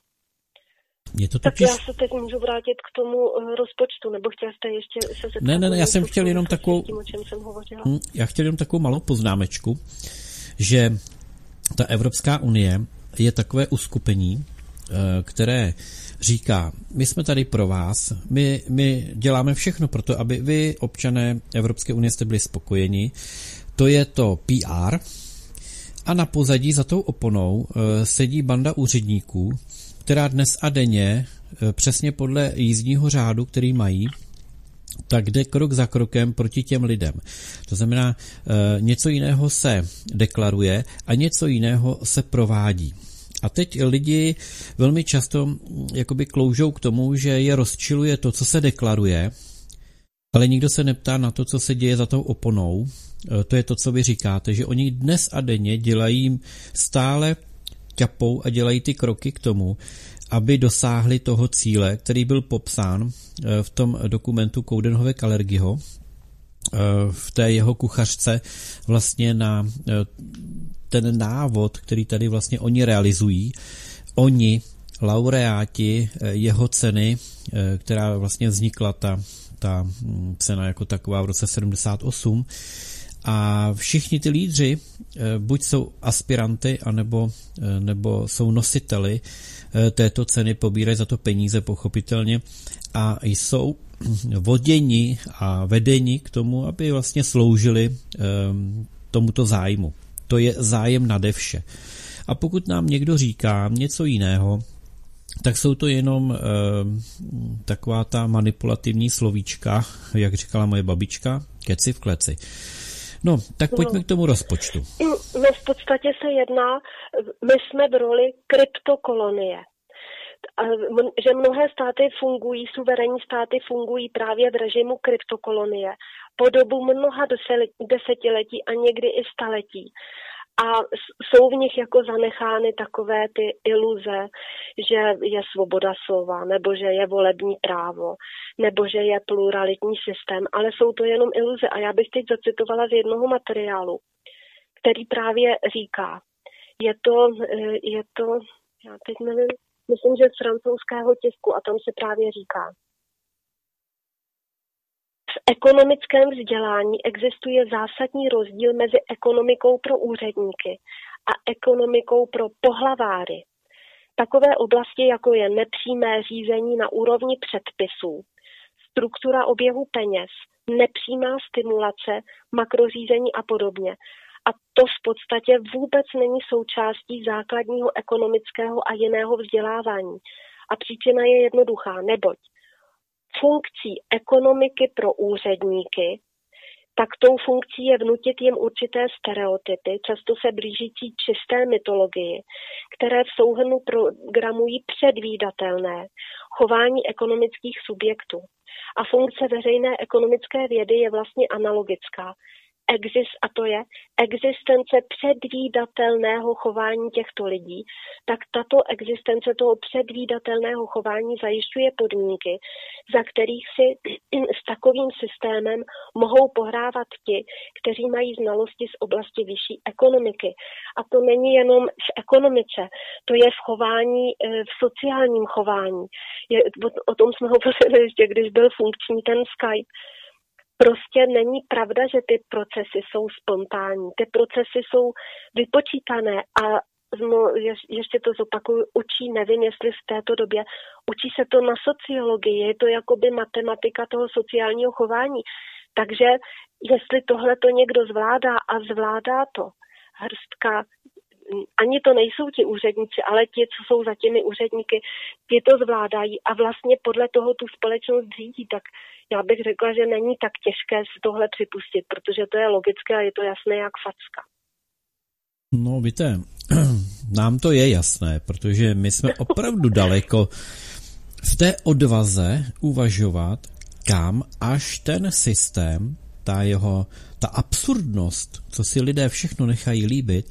Je to totiž... Tak já se teď můžu vrátit k tomu eh, rozpočtu, nebo chtěl jste ještě se zeptat? Ne, ne, ne, já jsem chtěl jenom takovou... Tím, o čem jsem hovořila. Hm, já chtěl jenom takovou malou poznámečku, že ta Evropská unie je takové uskupení, eh, které říká, my jsme tady pro vás, my, my děláme všechno pro to, aby vy, občané Evropské unie, jste byli spokojeni. To je to PR. A na pozadí za tou oponou eh, sedí banda úředníků, která dnes a denně, eh, přesně podle jízdního řádu, který mají, tak jde krok za krokem proti těm lidem. To znamená, e, něco jiného se deklaruje a něco jiného se provádí. A teď lidi velmi často jakoby kloužou k tomu, že je rozčiluje to, co se deklaruje, ale nikdo se neptá na to, co se děje za tou oponou. E, to je to, co vy říkáte, že oni dnes a denně dělají stále ťapou a dělají ty kroky k tomu, aby dosáhli toho cíle, který byl popsán eh, v tom dokumentu Koudenhove Kalergiho, eh, v té jeho kuchařce vlastně na eh, ten návod, který tady vlastně oni realizují. Oni, laureáti jeho ceny, která vlastně vznikla ta, ta hm, cena jako taková v roce 78, a všichni ty lídři buď jsou aspiranty, anebo, nebo jsou nositeli Eh, této ceny, pobírají za to peníze pochopitelně a jsou voděni a vedeni k tomu, aby vlastně sloužili ehm, tomuto zájmu. To je zájem nade vše. A pokud nám někdo říká něco jiného, tak jsou to jenom e, taková ta manipulativní slovíčka, jak říkala moje babička, keci v kleci. No, tak pojďme no. k tomu rozpočtu. No v podstatě se jedná, my jsme v roli kryptokolonie. že mnohé státy fungují, suverénní státy fungují právě v režimu kryptokolonie po dobu mnoha desetiletí a někdy i staletí a jsou v nich jako zanechány takové ty iluze, že je svoboda slova, nebo že je volební právo, nebo že je pluralitní systém, ale jsou to jenom iluze. A já bych teď zacitovala z jednoho materiálu, který právě říká, je to, eh, je to, já teď nevím, myslím, že z francouzského tisku a tam se právě říká, v ekonomickém vzdělání existuje zásadní rozdíl mezi ekonomikou pro úředníky a ekonomikou pro pohlaváry. Takové oblasti, jako je nepřímé řízení na úrovni předpisů, struktura oběhu peněz, nepřímá stimulace, makrořízení a podobně. A to v podstatě vůbec není součástí základního ekonomického a jiného vzdělávání. A příčina je jednoduchá, neboť funkcí ekonomiky pro úředníky, tak tou funkcí je vnutit jim určité stereotypy, často se blížící čisté mytologii, které v souhrnu programují předvídatelné chování ekonomických subjektů. A funkce veřejné ekonomické vědy je vlastně analogická exist, a to je existence předvídatelného chování těchto lidí, tak tato existence toho předvídatelného chování zajišťuje podmínky, za kterých si s takovým systémem mohou pohrávat ti, kteří mají znalosti z oblasti vyšší ekonomiky. A to není jenom v ekonomice, to je v chování, eh, v sociálním chování. Je, o, o tom jsme hovořili ještě, když byl funkční ten Skype prostě není pravda, že ty procesy jsou spontánní. Ty procesy jsou vypočítané a no, je, ještě to zopakuju, učí, nevím, jestli v této době, učí se to na sociologii, je to jakoby matematika toho sociálního chování. Takže jestli tohle to někdo zvládá a zvládá to hrstka ani to nejsou ti úředníci, ale ti, co jsou za těmi úředníky, ti to zvládají a vlastně podle toho tu společnost řídí, tak já bych řekla, že není tak těžké si tohle připustit, protože to je logické a je to jasné jak facka. No víte, nám to je jasné, protože my jsme opravdu daleko v té odvaze uvažovat, kam až ten systém, ta jeho, ta absurdnost, co si lidé všechno nechají líbit,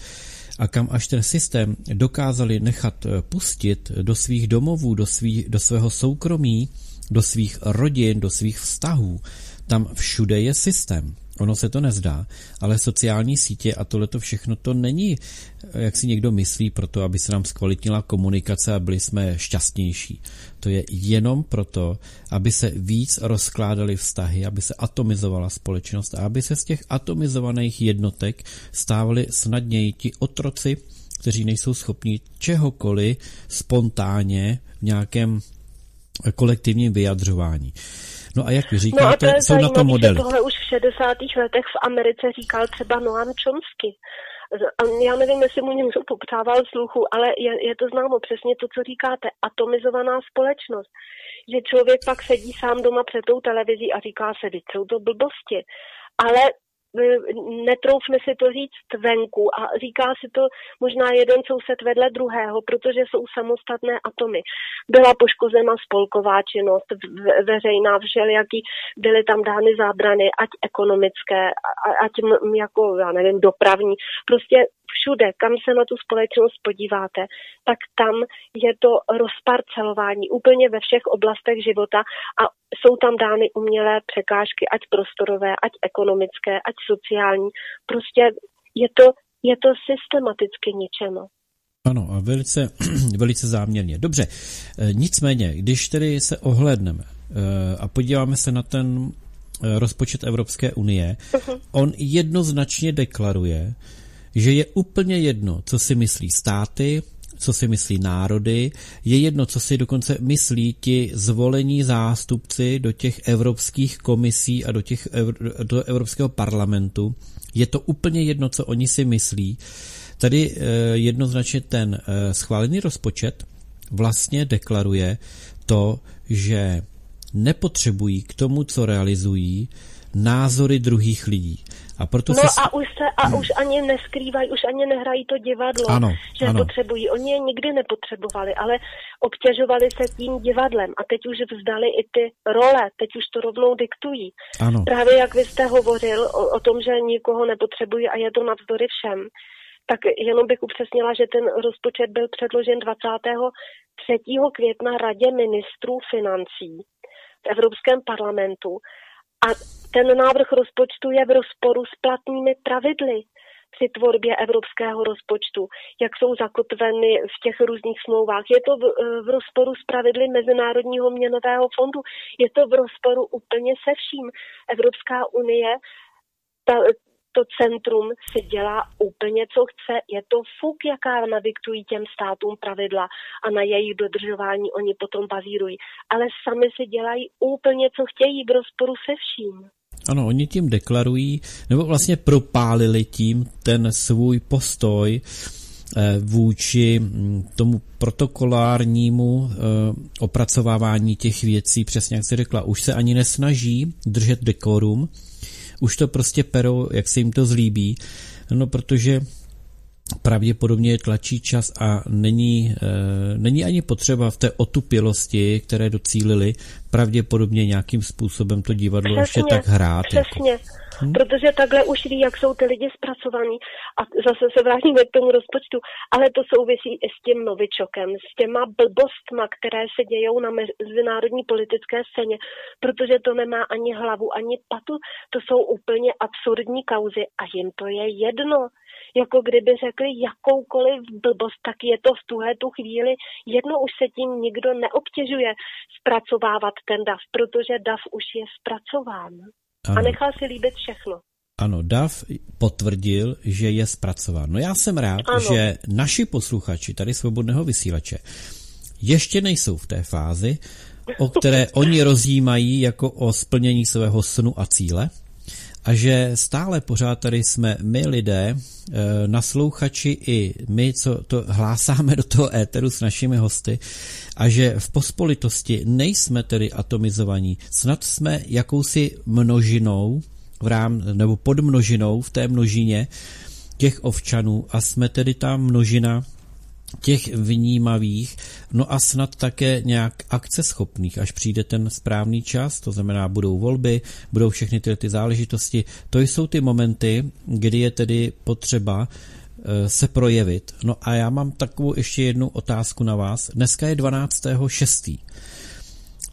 a kam až ten systém dokázali nechat pustit do svých domovů, do, svých, do svého soukromí, do svých rodin, do svých vztahů, tam všude je systém. Ono se to nezdá, ale sociální sítě a tohle to všechno to není, jak si někdo myslí, proto, aby se nám zkvalitnila komunikace a byli jsme šťastnější. To je jenom proto, aby se víc rozkládaly vztahy, aby se atomizovala společnost a aby se z těch atomizovaných jednotek stávali snadněji ti otroci, kteří nejsou schopni čehokoliv spontánně v nějakém kolektivním vyjadřování. No a jak vy říkáte, no a to jsou na to modely. Tohle už v 60. letech v Americe říkal třeba Noam Chomsky. Já nevím, jestli mu někdo popřával sluchu, ale je, je to známo přesně to, co říkáte. Atomizovaná společnost. Že člověk pak sedí sám doma před tou televizí a říká se, že jsou to blbosti. Ale netroufne si to říct venku a říká si to možná jeden soused vedle druhého, protože jsou samostatné atomy. Byla poškozena spolková činnost, veřejná, všelijaký, byly tam dány zábrany, ať ekonomické, ať jako, já nevím, dopravní. Prostě všude, kam se na tu společnost podíváte, tak tam je to rozparcelování úplně ve všech oblastech života a jsou tam dány umělé překážky, ať prostorové, ať ekonomické, ať sociální. Prostě je to, je to systematicky ničeno. Ano, a velice, velice záměrně. Dobře, e, nicméně, když tedy se ohledneme e, a podíváme se na ten e, rozpočet Evropské unie, uh-huh. on jednoznačně deklaruje, že je úplně jedno, co si myslí státy, co si myslí národy, je jedno, co si dokonce myslí ti zvolení zástupci do těch evropských komisí a do, těch, do Evropského parlamentu. Je to úplně jedno, co oni si myslí. Tady eh, jednoznačně ten eh, schválený rozpočet vlastně deklaruje to, že nepotřebují k tomu, co realizují, názory druhých lidí. A proto No se... a už se a už ani neskrývají, už ani nehrají to divadlo, Ano, že ano. potřebují. Oni je nikdy nepotřebovali, ale obtěžovali se tím divadlem a teď už vzdali i ty role, teď už to rovnou diktují. Ano, Právě jak vy jste hovořil o, o tom, že nikoho nepotřebují a je to navzdory všem, tak jenom bych upřesnila, že ten rozpočet byl předložen 23. května Radě ministrů financí v Evropském parlamentu a ten návrh rozpočtu je v rozporu s platnými pravidly při tvorbě evropského rozpočtu, jak jsou zakotveny v těch různých smlouvách. Je to v, v rozporu s pravidly Mezinárodního měnového fondu, je to v rozporu úplně se vším. Evropská unie, ta, to centrum si dělá úplně, co chce. Je to fuk, jaká nadiktují těm státům pravidla a na jejich dodržování oni potom bazírují. Ale sami si dělají úplně, co chtějí v rozporu se vším. ano, oni tím deklarují, nebo vlastně propálili tím ten svůj postoj eh, vůči mm, tomu protokolárnímu eh, opracovávání těch věcí, přesně jak si řekla, už se ani nesnaží držet dekorum, už to prostě perou, jak se jim to zlíbí, no protože pravděpodobně tlačí čas a není, e, není ani potřeba v té otupělosti, které docílili, pravděpodobně nějakým způsobem to divadlo ještě tak hrát. Přesně. Jako. Hmm? Protože takhle už ví, jak jsou ty lidi zpracovaní. A zase se vrátíme k tomu rozpočtu. Ale to souvisí i s tím novičokem, s těma blbostma, které se dějou na mezinárodní politické scéně, protože to nemá ani hlavu, ani patu. To jsou úplně absurdní kauzy a jim to je jedno jako kdyby řekli jakoukoliv blbost, tak je to v tuhle tu chvíli jedno, už se tím nikdo neobtěžuje zpracovávat ten DAF, protože DAF už je zpracován. Ano. A nechal si líbit všechno. Ano, DAF potvrdil, že je zpracován. No já jsem rád, ano. že naši posluchači tady svobodného vysílače ještě nejsou v té fázi, o které oni rozjímají jako o splnění svého snu a cíle, a že stále pořád tady jsme my lidé, naslouchači i my, co to hlásáme do toho éteru s našimi hosty a že v pospolitosti nejsme tedy atomizovaní, snad jsme jakousi množinou v rám, nebo podmnožinou v té množině těch ovčanů a jsme tedy ta množina těch vnímavých, no a snad také nějak akceschopných, až přijde ten správný čas, to znamená, budou volby, budou všechny tyhle ty záležitosti. To jsou ty momenty, kdy je tedy potřeba se projevit. No a já mám takovou ještě jednu otázku na vás. Dneska je 12.6.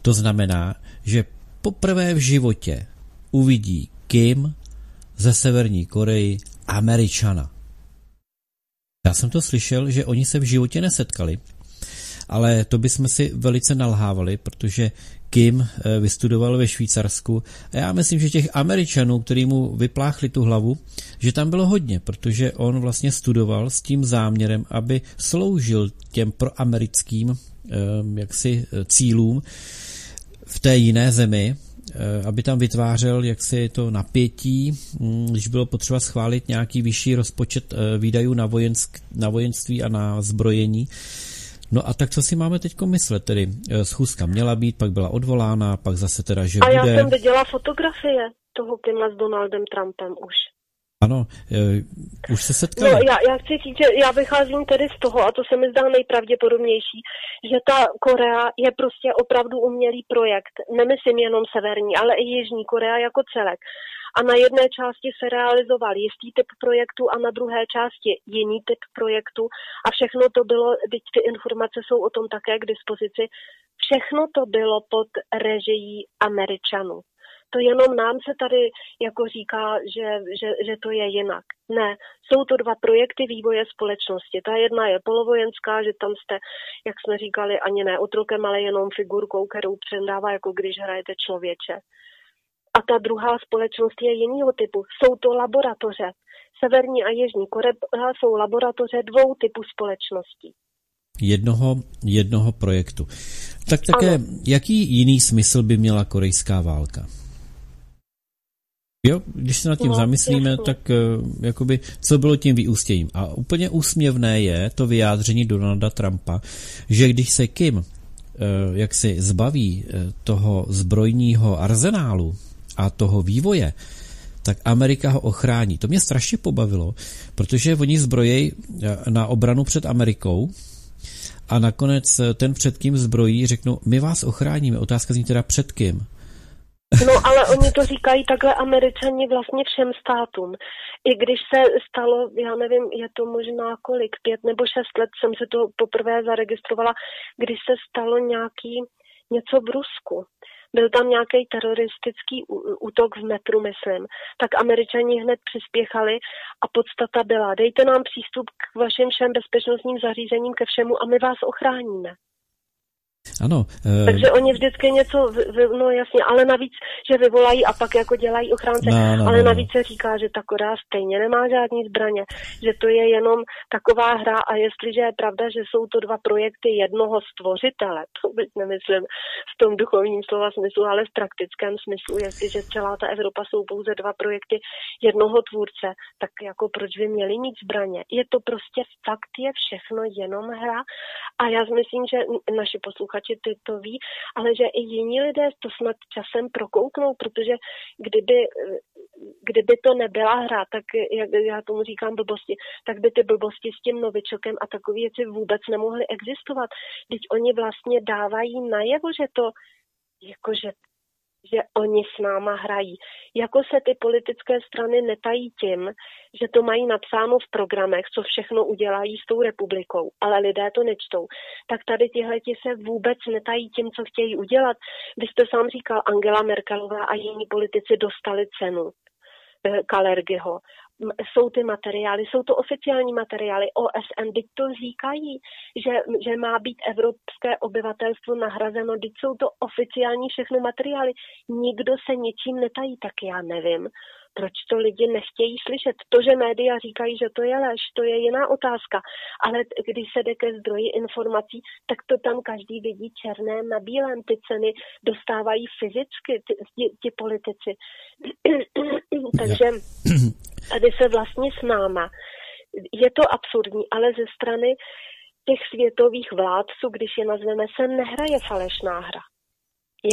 To znamená, že poprvé v životě uvidí Kim ze Severní Koreji Američana. Já jsem to slyšel, že oni se v životě nesetkali, ale to bychom si velice nalhávali, protože Kim vystudoval ve Švýcarsku a já myslím, že těch Američanů, který mu vypláchli tu hlavu, že tam bylo hodně, protože on vlastně studoval s tím záměrem, aby sloužil těm proamerickým jaksi cílům v té jiné zemi, aby tam vytvářel jaksi to napětí, když bylo potřeba schválit nějaký vyšší rozpočet výdajů na, vojensk, na vojenství a na zbrojení. No a tak co si máme teď myslet? Tedy schůzka měla být, pak byla odvolána, pak zase teda, že a bude... já jsem viděla fotografie toho Kima s Donaldem Trumpem už. Ano, uh, už se setkali. No, já, já chci říct, že já vycházím tedy z toho, a to se mi zdá nejpravděpodobnější, že ta Korea je prostě opravdu umělý projekt. Nemyslím jenom severní, ale i jižní Korea jako celek. A na jedné části se realizoval jistý typ projektu a na druhé části jiný typ projektu. A všechno to bylo, teď ty informace jsou o tom také k dispozici, všechno to bylo pod režií Američanů to jenom nám se tady jako říká, že, že, že to je jinak. Ne, jsou to dva projekty vývoje společnosti. Ta jedna je polovojenská, že tam jste, jak jsme říkali, ani ne otrokem, ale jenom figurkou, kterou přendává, jako když hrajete člověče. A ta druhá společnost je jiného typu. Jsou to laboratoře. Severní a Jižní Korea jsou laboratoře dvou typů společností. Jednoho, jednoho projektu. Tak také, ano. jaký jiný smysl by měla korejská válka? Jo, když se nad tím no, zamyslíme, jasný. tak uh, jakoby, co bylo tím vyústěním. A úplně úsměvné je to vyjádření Donalda Trumpa, že když se Kim uh, jak si zbaví uh, toho zbrojního arzenálu a toho vývoje, tak Amerika ho ochrání. To mě strašně pobavilo, protože oni zbrojí eh, na obranu před Amerikou a nakonec eh, ten před kým zbrojí řeknou, my vás ochráníme. Otázka zní teda před kým. No ale oni to říkají takhle američani vlastně všem státům. I když se stalo, já nevím, je to možná kolik, pět nebo šest let jsem se to poprvé zaregistrovala, když se stalo nějaký něco v Rusku. Byl tam nějaký teroristický útok v metru, myslím. Tak američani hned přispěchali a podstata byla, dejte nám přístup k vašim všem bezpečnostním zařízením, ke všemu a my vás ochráníme. Ano. E... Takže oni vždycky něco, no jasně, ale navíc, že vyvolají a pak jako dělají ochránce, no, no, ale no, no. navíc se říká, že ta Korea stejně nemá žádný zbraně, že to je jenom taková hra a jestliže je pravda, že jsou to dva projekty jednoho stvořitele, to bych nemyslím v tom duchovním slova smyslu, ale v praktickém smyslu, jestliže celá ta Evropa jsou pouze dva projekty jednoho tvůrce, tak jako proč by měli mít zbraně? Je to prostě fakt, je všechno jenom hra a já myslím, že naši posluchači posluchači ty to ví, ale že i jiní lidé to snad časem prokouknou, protože kdyby, kdyby to nebyla hra, tak jak já tomu říkám blbosti, tak by ty blbosti s tím novičokem a takové věci vůbec nemohly existovat. Teď oni vlastně dávají najevo, že to jakože že oni s náma hrají. Jako se ty politické strany netají tím, že to mají napsáno v programech, co všechno udělají s tou republikou, ale lidé to nečtou, tak tady tihleti se vůbec netají tím, co chtějí udělat. Vy jste sám říkal, Angela Merkelová a jiní politici dostali cenu eh, Kalergyho jsou ty materiály, jsou to oficiální materiály OSN, teď to říkají, že, že má být evropské obyvatelstvo nahrazeno, teď jsou to oficiální všechno materiály, nikdo se ničím netají, tak já nevím, proč to lidi nechtějí slyšet. To, že média říkají, že to je lež, to je jiná otázka. Ale když se jde ke zdroji informací, tak to tam každý vidí černé na bílém. Ty ceny dostávají fyzicky ty politici. Takže tady se vlastně s náma. Je to absurdní, ale ze strany těch světových vládců, když je nazveme, se nehraje falešná hra.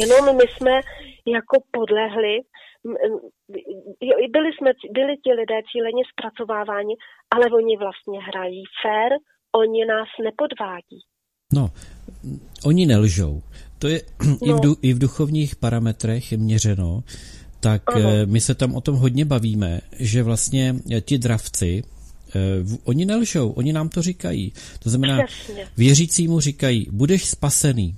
Jenom my jsme jako podlehli, byli, jsme, byli ti lidé cíleně zpracováváni, ale oni vlastně hrají fair, oni nás nepodvádí. No, oni nelžou. To je no. i, v no. i v duchovních parametrech je měřeno, tak ano. Eh, my se tam o tom hodně bavíme, že vlastně ti dravci, eh, oni nelžou, oni nám to říkají. To znamená, Přesně. věřícímu říkají, budeš spasený.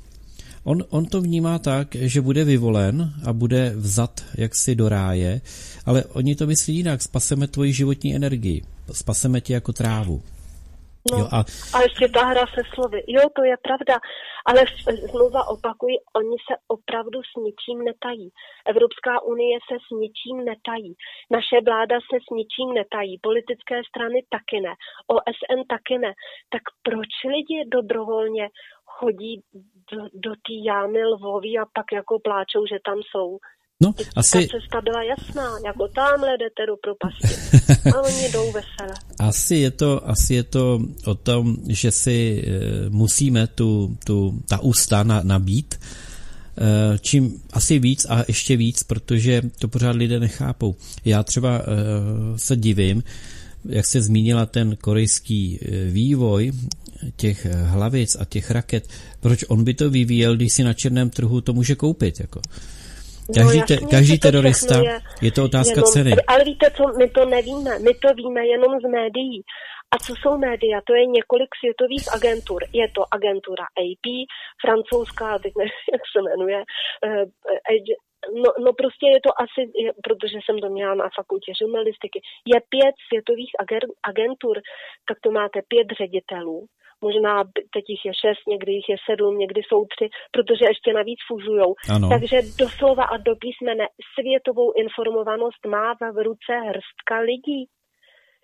On, on to vnímá tak, že bude vyvolen a bude vzat jaksi do ráje, ale oni to myslí jinak. Spaseme tvoji životní energii. Spaseme tě jako trávu. No, jo, a... a ještě ta hra se slovy. Jo, to je pravda, ale znova opakuji, oni se opravdu s ničím netají. Evropská unie se s ničím netají. Naše vláda se s ničím netají. Politické strany taky ne. OSN taky ne. Tak proč lidi dobrovolně chodí do, do té jámy lvový a pak jako pláčou, že tam jsou? No, Teď asi... Ta cesta byla jasná, jako tamhle jdete do propasti. A oni jdou vesele. Asi je to, asi je to o tom, že si e, musíme tu, tu, ta ústa na, nabít, e, čím asi víc a ještě víc, protože to pořád lidé nechápou. Já třeba e, se divím, jak se zmínila ten korejský vývoj těch hlavic a těch raket, proč on by to vyvíjel, když si na černém trhu to může koupit. Jako. Každý, no, te, každý terorista, je, je to otázka jenom, ceny. Ale víte co, my to nevíme, my to víme jenom z médií. A co jsou média? To je několik světových agentur. Je to agentura AP, francouzská, teď nevím, jak se jmenuje, uh, No, no prostě je to asi, protože jsem to měla na fakultě žurnalistiky, je pět světových agentur, tak to máte pět ředitelů, možná teď jich je šest, někdy jich je sedm, někdy jsou tři, protože ještě navíc fuzujou. Ano. Takže doslova a do písmene světovou informovanost má v ruce hrstka lidí.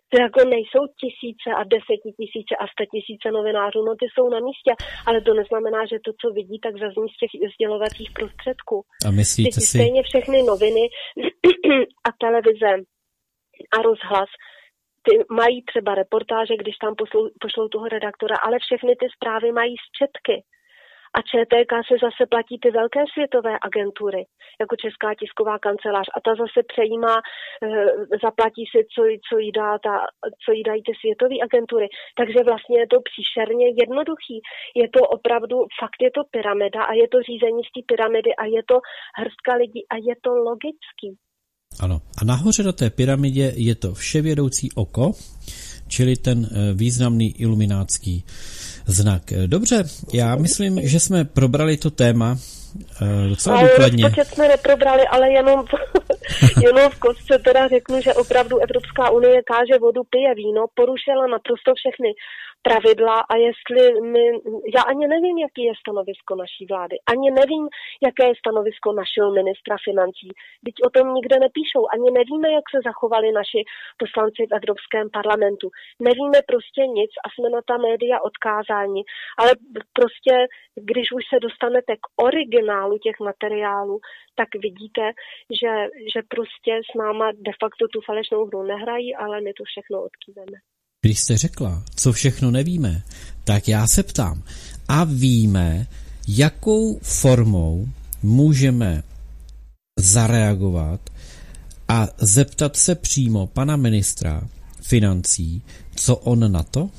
To jako nejsou tisíce a desetitisíce a tisíce novinářů, no ty jsou na místě, ale to neznamená, že to, co vidí, tak zazní z těch sdělovacích prostředků. A myslíte si... Stejně všechny noviny a televize a rozhlas ty mají třeba reportáže, když tam poslou, pošlou toho redaktora, ale všechny ty zprávy mají z četky. A ČTK se zase platí ty velké světové agentury, jako Česká tisková kancelář. A ta zase přejímá, eh, zaplatí si, co, co, jí dá ta, co jí dají ty světové agentury. Takže vlastně je to příšerně jednoduchý. Je to opravdu, fakt je to pyramida a je to řízení z té pyramidy a je to hrstka lidí a je to logický. Ano. A nahoře do té pyramidě je to vševědoucí oko, čili ten eh, významný iluminátský znak. Dobře, já myslím, že jsme probrali to téma uh, docela důkladně. Rozpočet jsme neprobrali, ale jenom, jenom v kostce teda řeknu, že opravdu Evropská unie káže vodu, pije víno, porušila naprosto všechny pravidla a jestli my, já ani nevím, jaký je stanovisko naší vlády, ani nevím, jaké je stanovisko našeho ministra financí. Teď o tom nikde nepíšou, ani nevíme, jak se zachovali naši poslanci v Evropském parlamentu. Nevíme prostě nic a jsme na ta média odkázáni, ale prostě, když už se dostanete k originálu těch materiálů, tak vidíte, že, že prostě s náma de facto tu falešnou hru nehrají, ale my to všechno odkýveme. Když jste řekla, co všechno nevíme, tak já se ptám, a víme, jakou formou můžeme zareagovat a zeptat se přímo pana ministra financí, co on na to?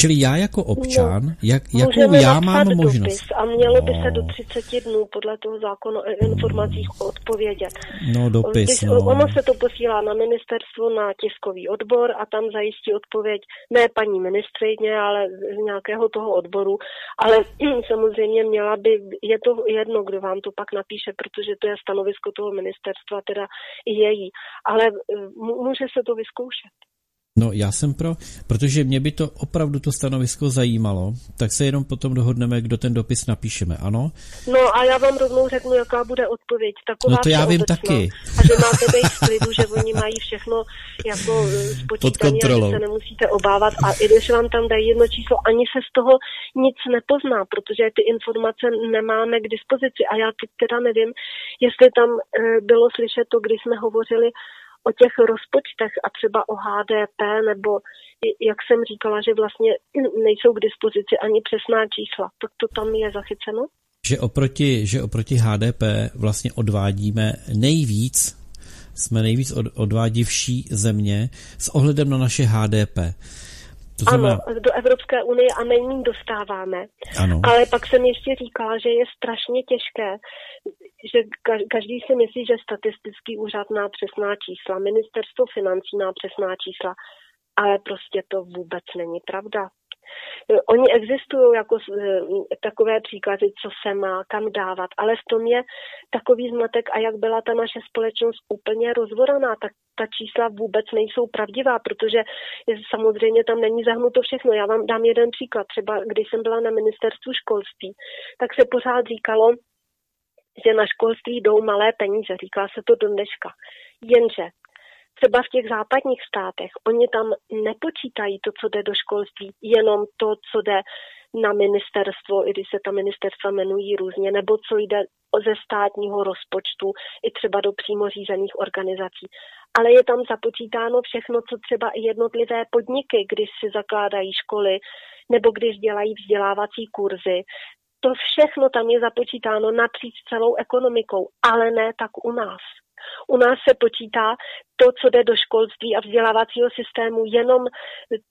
Čili já jako občan, no, jak, jakou já mám možnost? a mělo by se do 30 dnů podle toho zákona o informacích odpovědět. No dopis, Když, no. Ono se to posílá na ministerstvo, na tiskový odbor a tam zajistí odpověď ne paní ministrině, ale z nějakého toho odboru. Ale samozřejmě měla by, je to jedno, kdo vám to pak napíše, protože to je stanovisko toho ministerstva, teda i její. Ale může se to vyzkoušet. No já jsem pro, protože mě by to opravdu to stanovisko zajímalo, tak se jenom potom dohodneme, kdo ten dopis napíšeme, ano? No a já vám rovnou řeknu, jaká bude odpověď. Taková no to já vím taky. A že máte být v klidu, že oni mají všechno jako spočítané a že se nemusíte obávat. A i když vám tam dají jedno číslo, ani se z toho nic nepozná, protože ty informace nemáme k dispozici. A já teď teda nevím, jestli tam eh, bylo slyšet to, když jsme hovořili o těch rozpočtech a třeba o HDP, nebo jak jsem říkala, že vlastně nejsou k dispozici ani přesná čísla. Tak to tam je zachyceno? Že oproti, že oproti HDP vlastně odvádíme nejvíc, jsme nejvíc od, odvádivší země s ohledem na naše HDP. To znamená... Ano, do Evropské unie a nejméně dostáváme. Ano. Ale pak jsem ještě říkala, že je strašně těžké, že každý si myslí, že statistický úřad má přesná čísla, ministerstvo financí má přesná čísla, ale prostě to vůbec není pravda. Oni existují jako takové příklady, co se má, kam dávat, ale v tom je takový zmatek a jak byla ta naše společnost úplně rozvoraná, tak ta čísla vůbec nejsou pravdivá, protože samozřejmě tam není zahnuto všechno. Já vám dám jeden příklad. Třeba když jsem byla na ministerstvu školství, tak se pořád říkalo, že na školství jdou malé peníze. Říká se to do dneška. Jenže třeba v těch západních státech, oni tam nepočítají to, co jde do školství, jenom to, co jde na ministerstvo, i když se ta ministerstva jmenují různě, nebo co jde ze státního rozpočtu, i třeba do přímo řízených organizací. Ale je tam započítáno všechno, co třeba i jednotlivé podniky, když si zakládají školy, nebo když dělají vzdělávací kurzy. To všechno tam je započítáno napříč celou ekonomikou, ale ne tak u nás. U nás se počítá to, co jde do školství a vzdělávacího systému, jenom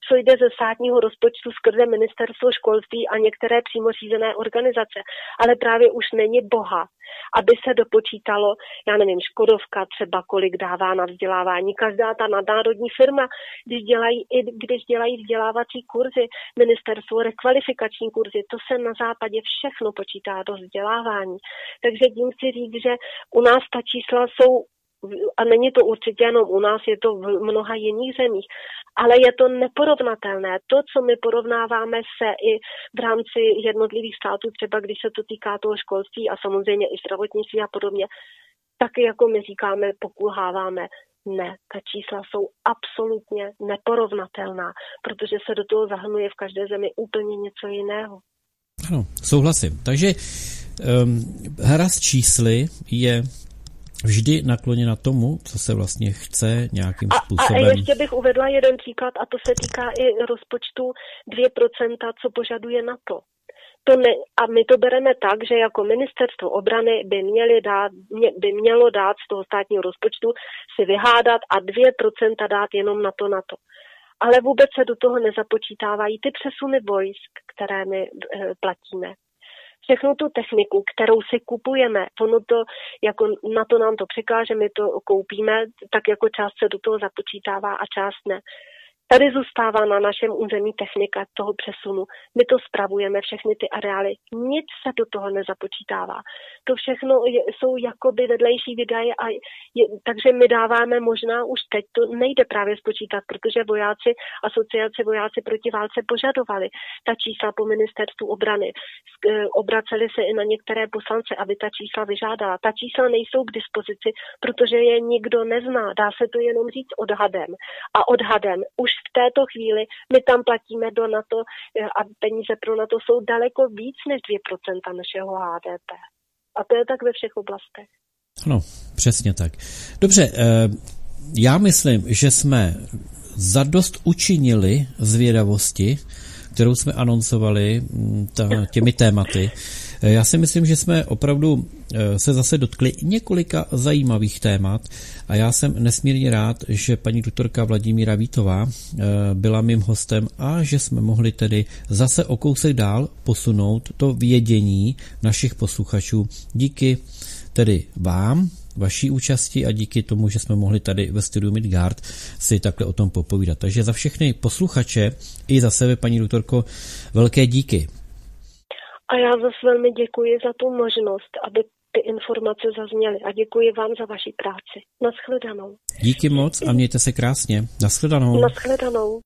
co jde ze státního rozpočtu skrze ministerstvo školství a některé přímo řízené organizace. Ale právě už není boha, aby se dopočítalo, já nevím, Škodovka třeba kolik dává na vzdělávání. Každá ta nadnárodní firma, když dělají, i když dělají vzdělávací kurzy, ministerstvo rekvalifikační kurzy, to se na západě všechno počítá do vzdělávání. Takže tím chci říct, že u nás ta čísla jsou a není to určitě jenom u nás, je to v mnoha jiných zemích, ale je to neporovnatelné. To, co my porovnáváme se i v rámci jednotlivých států, třeba když se to týká toho školství a samozřejmě i zdravotnictví a podobně, tak jako my říkáme, pokulháváme. Ne, ta čísla jsou absolutně neporovnatelná, protože se do toho zahrnuje v každé zemi úplně něco jiného. Ano, souhlasím. Takže um, hra s čísly je vždy nakloněna tomu, co se vlastně chce nějakým způsobem. A, a ještě bych uvedla jeden příklad, a to se týká i rozpočtu 2%, co požaduje NATO. to ne, a my to bereme tak, že jako ministerstvo obrany by, měli dát, mě, by mělo dát z toho státního rozpočtu si vyhádat a 2% dát jenom na to, na to. Ale vůbec se do toho nezapočítávají ty přesuny vojsk, které my e, platíme všechnu tu techniku, kterou si kupujeme, ono to, jako na to nám to překáže, my to koupíme, tak jako část se do toho započítává a část ne. Tady zůstává na našem území technika toho přesunu. My to spravujeme, všechny ty areály. Nic se do toho nezapočítává. To všechno je, jsou jakoby vedlejší výdaje a je, takže my dáváme možná už teď, to nejde právě spočítat, protože vojáci, asociace vojáci proti válce požadovali ta čísla po ministerstvu obrany. E, obraceli se i na některé poslance, aby ta čísla vyžádala. Ta čísla nejsou k dispozici, protože je nikdo nezná. Dá se to jenom říct odhadem. A odhadem už v této chvíli my tam platíme do NATO eh, a peníze pro NATO jsou daleko víc než 2% našeho HDP. A to je tak ve všech oblastech. Ano, přesně tak. Dobře, eh, já myslím, že jsme zadost učinili zvědavosti, kterou jsme anoncovali mm, těmi tématy. Eh, já si myslím, že jsme opravdu se zase dotkli několika zajímavých témat a já jsem nesmírně rád, že paní doktorka Vladimíra Vítová eh, byla mým hostem a že jsme mohli tedy zase o kousek dál posunout to vědění našich posluchačů díky tedy vám, vaší účasti a díky tomu, že jsme mohli tady ve studiu Midgard si takhle o tom popovídat. Takže za všechny posluchače i za sebe, paní doktorko, velké díky. A já zase velmi děkuji za tu možnost, aby ty informace zazněly a děkuji vám za vaši práci. Naschledanou. Díky moc a mějte se krásně. Naschledanou. Naschledanou.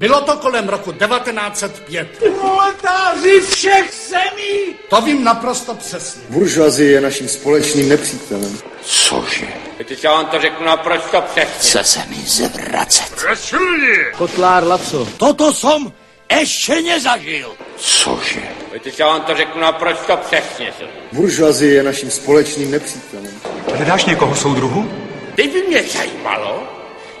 Bylo to kolem roku 1905. Proletáři všech zemí! To vím naprosto přesně. Buržoazie je naším společným nepřítelem. Cože? Teď já vám to řeknu naprosto přesně. Chce se mi zvracet. Rasulně! Kotlár Laco. Toto som ještě nezažil. Cože? Teď já vám to řeknu naprosto přesně. Buržoazie je naším společným nepřítelem. Hledáš někoho soudruhu? Teď by mě zajímalo,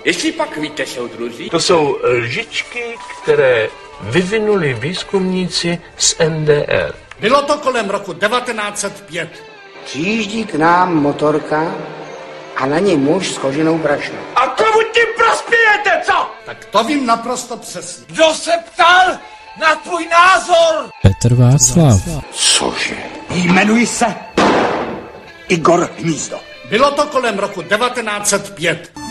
jestli pak víte, soudruzi. To jsou lžičky, které vyvinuli výzkumníci z NDR. Bylo to kolem roku 1905. Přijíždí k nám motorka a na ní muž s koženou brašnou. A komu tím prospějete, co? Tak to vím naprosto přesně. Kdo se ptal na tvůj názor? Petr Václav. Cože? Jmenuji se Igor Hnízdo. Bylo to kolem roku 1905.